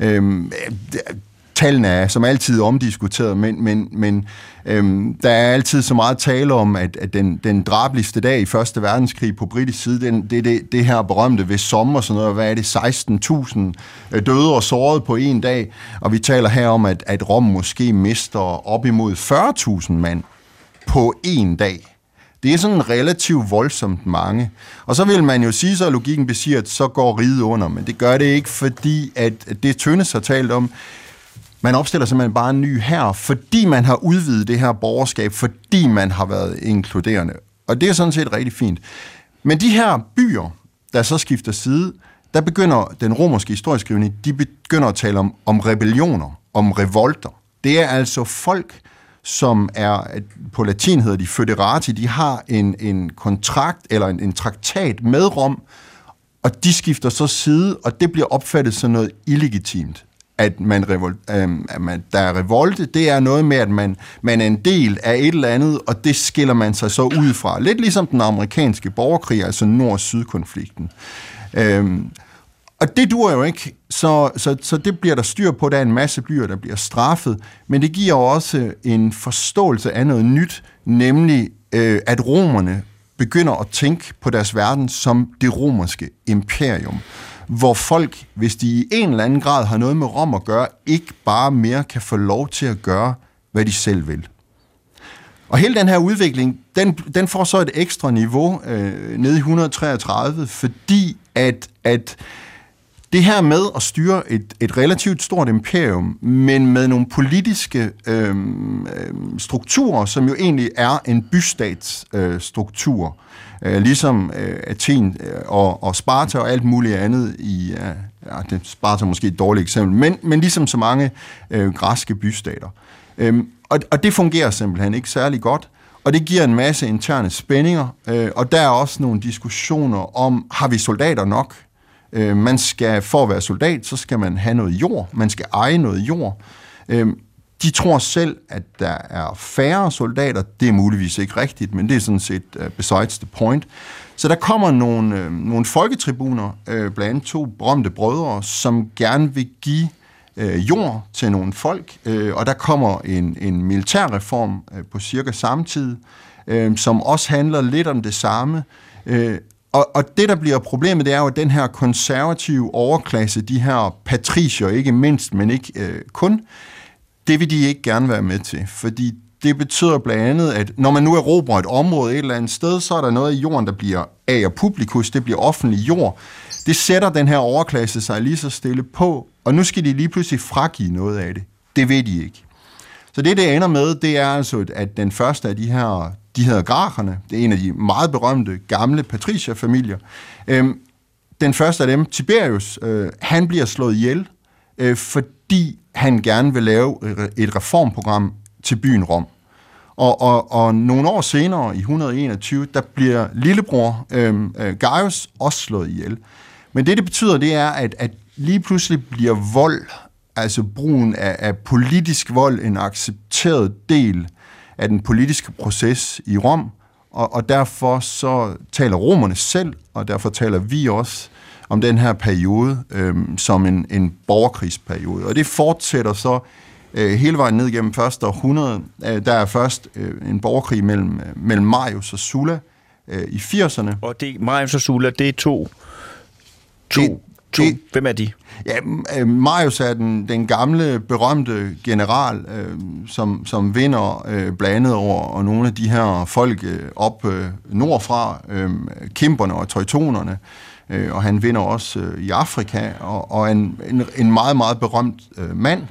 øhm, tallene er som altid omdiskuteret, men, men, men øhm, der er altid så meget tale om, at, at den, den drabligste dag i Første Verdenskrig på britisk side, den, det er det, det her berømte ved sommer, sådan noget, hvad er det, 16.000 øh, døde og sårede på en dag, og vi taler her om, at, at Rom måske mister op imod 40.000 mand på en dag. Det er sådan relativt voldsomt mange. Og så vil man jo sige, så logikken besiger, at så går riget under, men det gør det ikke, fordi at det Tønnes har talt om, man opstiller simpelthen bare en ny her, fordi man har udvidet det her borgerskab, fordi man har været inkluderende. Og det er sådan set rigtig fint. Men de her byer, der så skifter side, der begynder den romerske historieskrivning, de begynder at tale om, om rebellioner, om revolter. Det er altså folk, som er, på latin hedder de føderati, de har en, en kontrakt eller en, en traktat med Rom, og de skifter så side, og det bliver opfattet som noget illegitimt at, man revol, øh, at man, der er revolte, det er noget med, at man, man er en del af et eller andet, og det skiller man sig så ud fra. Lidt ligesom den amerikanske borgerkrig, altså nord-syd-konflikten. Øh, og det dur jo ikke, så, så, så det bliver der styr på. Der er en masse byer, der bliver straffet, men det giver også en forståelse af noget nyt, nemlig øh, at romerne begynder at tænke på deres verden som det romerske imperium hvor folk, hvis de i en eller anden grad har noget med Rom at gøre, ikke bare mere kan få lov til at gøre, hvad de selv vil. Og hele den her udvikling, den, den får så et ekstra niveau øh, nede i 133, fordi at, at det her med at styre et, et relativt stort imperium, men med nogle politiske øh, strukturer, som jo egentlig er en bystatsstruktur, øh, Øh, ligesom øh, Athen øh, og, og Sparta og alt muligt andet i... Øh, ja, det Sparta er måske et dårligt eksempel, men, men ligesom så mange øh, græske bystater. Øhm, og, og det fungerer simpelthen ikke særlig godt, og det giver en masse interne spændinger, øh, og der er også nogle diskussioner om, har vi soldater nok? Øh, man skal, for at være soldat, så skal man have noget jord. Man skal eje noget jord. Øh, de tror selv, at der er færre soldater. Det er muligvis ikke rigtigt, men det er sådan set uh, besides the point. Så der kommer nogle, øh, nogle folketribuner, øh, blandt andet to berømte brødre, som gerne vil give øh, jord til nogle folk, øh, og der kommer en, en militærreform øh, på cirka samme tid, øh, som også handler lidt om det samme. Øh, og, og det, der bliver problemet, det er jo, at den her konservative overklasse, de her patricier, ikke mindst, men ikke øh, kun, det vil de ikke gerne være med til, fordi det betyder blandt andet, at når man nu erobrer et område et eller andet sted, så er der noget i jorden, der bliver af og publikus, det bliver offentlig jord. Det sætter den her overklasse sig lige så stille på, og nu skal de lige pludselig fragive noget af det. Det ved de ikke. Så det, det ender med, det er altså, at den første af de her, de hedder Gracherne. det er en af de meget berømte gamle patricierfamilier. Øhm, den første af dem, Tiberius, øh, han bliver slået ihjel, øh, fordi han gerne vil lave et reformprogram til byen Rom. Og, og, og nogle år senere, i 121, der bliver lillebror øhm, øh, Gaius også slået ihjel. Men det, det betyder, det er, at, at lige pludselig bliver vold, altså brugen af, af politisk vold, en accepteret del af den politiske proces i Rom, og, og derfor så taler romerne selv, og derfor taler vi også om den her periode øhm, som en, en borgerkrigsperiode. Og det fortsætter så øh, hele vejen ned gennem første århundrede. Øh, der er først øh, en borgerkrig mellem, øh, mellem Marius og Sulla øh, i 80'erne. Og det, Marius og Sulla, det er to... to Det- To, det- hvem er de? Ja, øh, Marius er den, den gamle, berømte general, øh, som, som vinder øh, blandt andet over og nogle af de her folk øh, op øh, nordfra, øh, Kimperne og Teutonerne, øh, og han vinder også øh, i Afrika, og, og en, en, en meget, meget berømt øh, mand.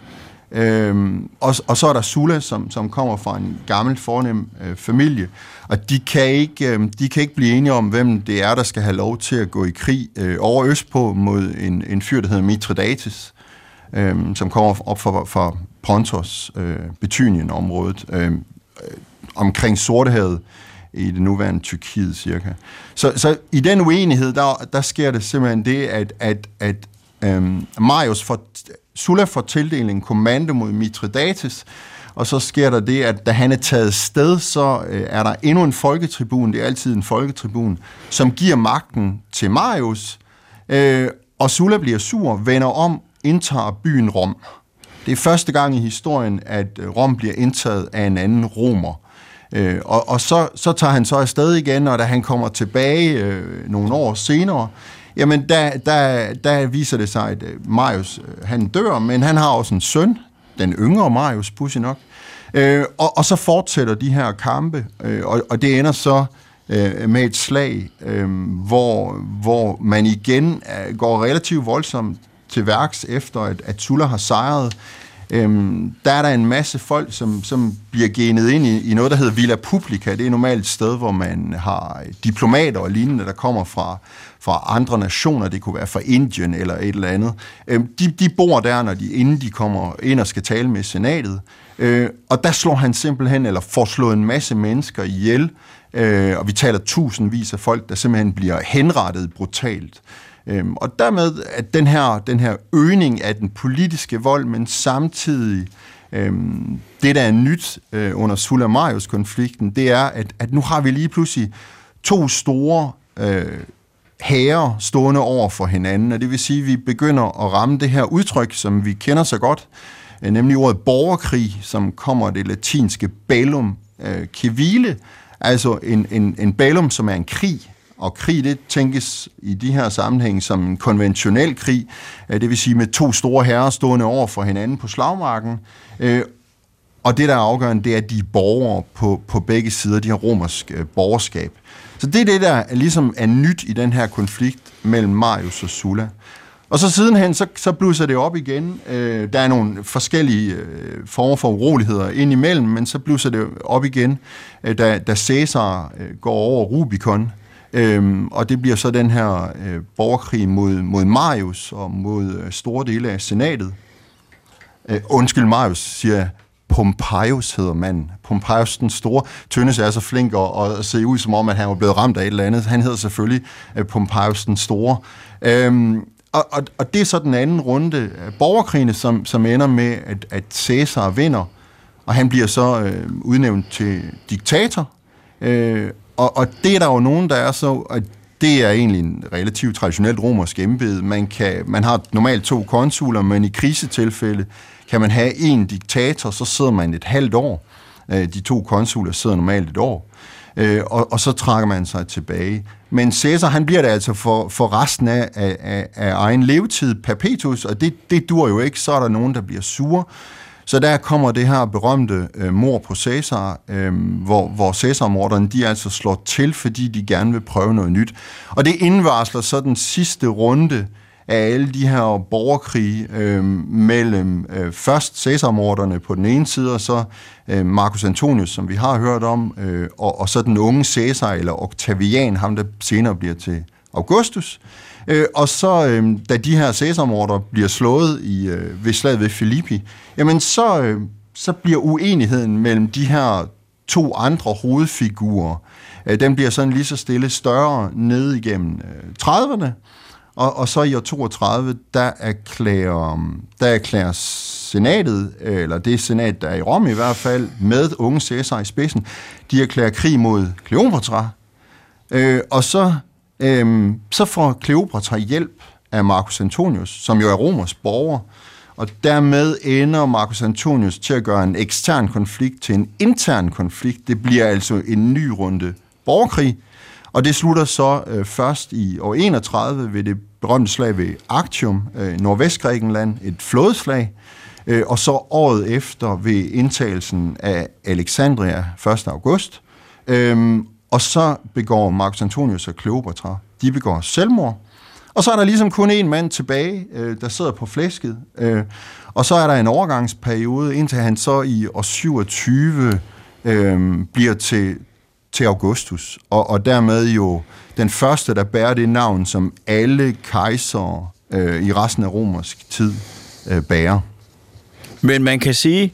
Øhm, og, og så er der Sula, som, som kommer fra en gammel fornem øh, familie, og de kan, ikke, øh, de kan ikke blive enige om, hvem det er, der skal have lov til at gå i krig øh, over østpå mod en, en fyr, der hedder Mithridates, øh, som kommer op fra, fra Pontos, øh, Betynien-området, øhm, øh, omkring Sortehavet i det nuværende Tyrkiet cirka. Så, så i den uenighed, der, der sker det simpelthen det, at, at, at øh, Marius får, Sulla får tildelt en kommando mod Mithridates, og så sker der det, at da han er taget sted, så øh, er der endnu en folketribun, det er altid en folketribun, som giver magten til Marius, øh, og Sulla bliver sur, vender om, indtager byen Rom. Det er første gang i historien, at øh, Rom bliver indtaget af en anden romer. Øh, og og så, så tager han så afsted igen, og da han kommer tilbage øh, nogle år senere, jamen der, der, der viser det sig, at øh, Marius øh, han dør, men han har også en søn, den yngre Marius, pudsigt nok. Øh, og, og så fortsætter de her kampe, øh, og, og det ender så øh, med et slag, øh, hvor, hvor man igen øh, går relativt voldsomt til værks efter, at, at Sulla har sejret. Øhm, der er der en masse folk, som, som bliver genet ind i, i noget, der hedder Villa Publica. Det er normalt et sted, hvor man har øh, diplomater og lignende, der kommer fra, fra andre nationer. Det kunne være fra Indien eller et eller andet. Øh, de, de bor der, når de, inden de kommer ind og skal tale med senatet. Øh, og der slår han simpelthen, eller får slået en masse mennesker ihjel. Øh, og vi taler tusindvis af folk, der simpelthen bliver henrettet brutalt. Øhm, og dermed at den her, den her øgning af den politiske vold, men samtidig øhm, det, der er nyt øh, under Sulla Marius-konflikten, det er, at, at nu har vi lige pludselig to store øh, hære stående over for hinanden, og det vil sige, at vi begynder at ramme det her udtryk, som vi kender så godt, øh, nemlig ordet borgerkrig, som kommer af det latinske bellum øh, civile, altså en, en, en bellum, som er en krig, og krig, det tænkes i de her sammenhæng som en konventionel krig, øh, det vil sige med to store herrer stående over for hinanden på slagmarken. Øh, Og det, der er afgørende, det er, at de er borgere på, på begge sider, de har romersk øh, borgerskab. Så det er det, der er, ligesom er nyt i den her konflikt mellem Marius og Sulla. Og så sidenhen, så, så blusser det op igen. Øh, der er nogle forskellige øh, former for uroligheder indimellem, men så blusser det op igen, øh, da, da Caesar øh, går over Rubicon. Øhm, og det bliver så den her øh, borgerkrig mod, mod Marius og mod øh, store dele af senatet. Øh, undskyld, Marius, siger jeg. Pompeius hedder manden. Pompeius den store. Tønnes er så flink og, og ser ud som om, at han var blevet ramt af et eller andet. Han hedder selvfølgelig øh, Pompeius den store. Øhm, og, og, og det er så den anden runde af borgerkrigene, som, som ender med, at, at Cæsar vinder, og han bliver så øh, udnævnt til diktator. Øh, og, og det er der jo nogen, der er så, at det er egentlig en relativt traditionelt romersk embede. Man, kan, man har normalt to konsuler, men i krisetilfælde kan man have en diktator, så sidder man et halvt år. Øh, de to konsuler sidder normalt et år. Øh, og, og så trækker man sig tilbage. Men Caesar, han bliver det altså for, for resten af, af, af egen levetid, perpetus, og det, det dur jo ikke. Så er der nogen, der bliver sure. Så der kommer det her berømte øh, mor på Cæsar, øh, hvor, hvor Cæsarmorderne de altså slår til, fordi de gerne vil prøve noget nyt. Og det indvarsler så den sidste runde af alle de her borgerkrige øh, mellem øh, først Cæsarmorderne på den ene side, og så øh, Marcus Antonius, som vi har hørt om, øh, og, og så den unge Cæsar, eller Octavian, ham der senere bliver til Augustus. Øh, Øh, og så, øh, da de her Cæsarmorder bliver slået i, øh, ved slaget ved Filippi, jamen så, øh, så bliver uenigheden mellem de her to andre hovedfigurer, øh, den bliver sådan lige så stille større ned igennem øh, 30'erne, og, og så i år 32, der erklærer, der erklærer senatet, øh, eller det senat, der er i Rom i hvert fald, med unge Cæsar i spidsen, de erklærer krig mod Kleopatra, øh, og så Øhm, så får Kleopatra hjælp af Marcus Antonius, som jo er romers borger, og dermed ender Marcus Antonius til at gøre en ekstern konflikt til en intern konflikt. Det bliver altså en ny runde borgerkrig, og det slutter så øh, først i år 31 ved det berømte slag ved Actium, øh, Nordvestgrækenland, et flådeslag, øh, og så året efter ved indtagelsen af Alexandria 1. august. Øh, og så begår Marcus Antonius og Kleopatra, de begår selvmord. Og så er der ligesom kun en mand tilbage, øh, der sidder på flæsket. Øh, og så er der en overgangsperiode, indtil han så i år 27 øh, bliver til, til Augustus. Og, og dermed jo den første, der bærer det navn, som alle kejser øh, i resten af romersk tid øh, bærer. Men man kan sige,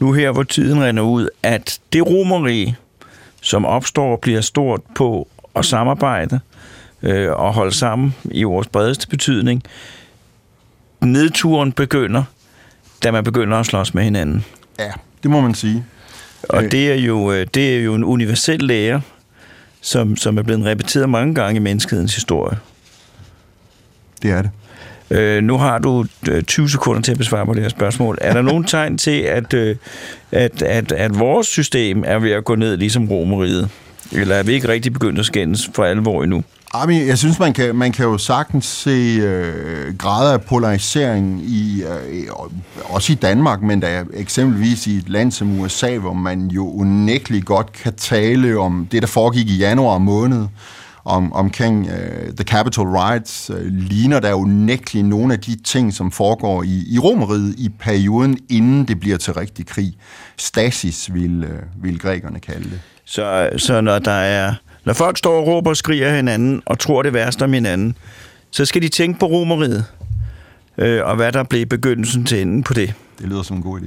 nu her hvor tiden render ud, at det romerige, som opstår og bliver stort på at samarbejde øh, og holde sammen i vores bredeste betydning. Nedturen begynder, da man begynder at slås med hinanden. Ja, det må man sige. Og øh. det er jo, øh, det er jo en universel lære, som, som er blevet repeteret mange gange i menneskehedens historie. Det er det. Øh, nu har du øh, 20 sekunder til at besvare på det her spørgsmål. Er der nogen tegn til, at, øh, at, at, at vores system er ved at gå ned ligesom romeriet? Eller er vi ikke rigtig begyndt at skændes for alvor endnu? Jamen, jeg synes, man kan, man kan jo sagtens se øh, grader af polarisering i, øh, også i Danmark, men da eksempelvis i et land som USA, hvor man jo unægteligt godt kan tale om det, der foregik i januar måned, om, omkring øh, The Capital Rights, øh, ligner der jo nægtelig nogle af de ting, som foregår i, i Romeriet i perioden, inden det bliver til rigtig krig. Stasis vil, øh, vil grækerne kalde det. Så, så når der er når folk står og råber og skriger hinanden og tror det værste om hinanden, så skal de tænke på romeriet, øh, og hvad der blev begyndelsen til enden på det. Det lyder som en god idé.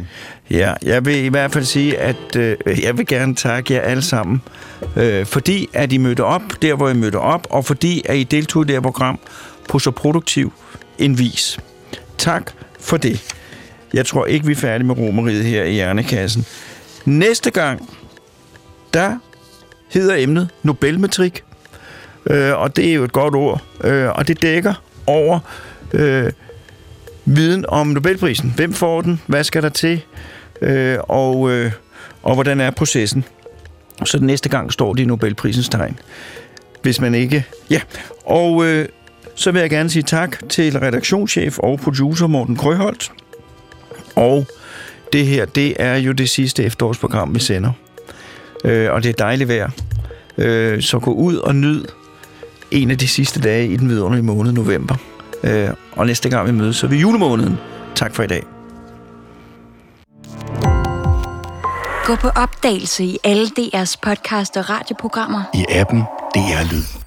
Ja, jeg vil i hvert fald sige, at øh, jeg vil gerne takke jer alle sammen, øh, fordi at I mødte op der, hvor I mødte op, og fordi at I deltog i det her program på så produktiv en vis. Tak for det. Jeg tror ikke, vi er færdige med romeriet her i Hjernekassen. Næste gang, der hedder emnet Nobelmetrik, øh, og det er jo et godt ord, øh, og det dækker over øh, viden om Nobelprisen. Hvem får den? Hvad skal der til? Øh, og, øh, og hvordan er processen? Så den næste gang står det i Nobelprisens tegn. Hvis man ikke... Ja, og øh, så vil jeg gerne sige tak til redaktionschef og producer Morten Krøholt. Og det her, det er jo det sidste efterårsprogram, vi sender. Øh, og det er dejligt vejr. Øh, så gå ud og nyd en af de sidste dage i den vidunderlige måned november. Øh, og næste gang vi mødes, så er vi julemåneden. Tak for i dag. Gå på opdagelse i alle DR's podcast og radioprogrammer. I appen DR Lyd.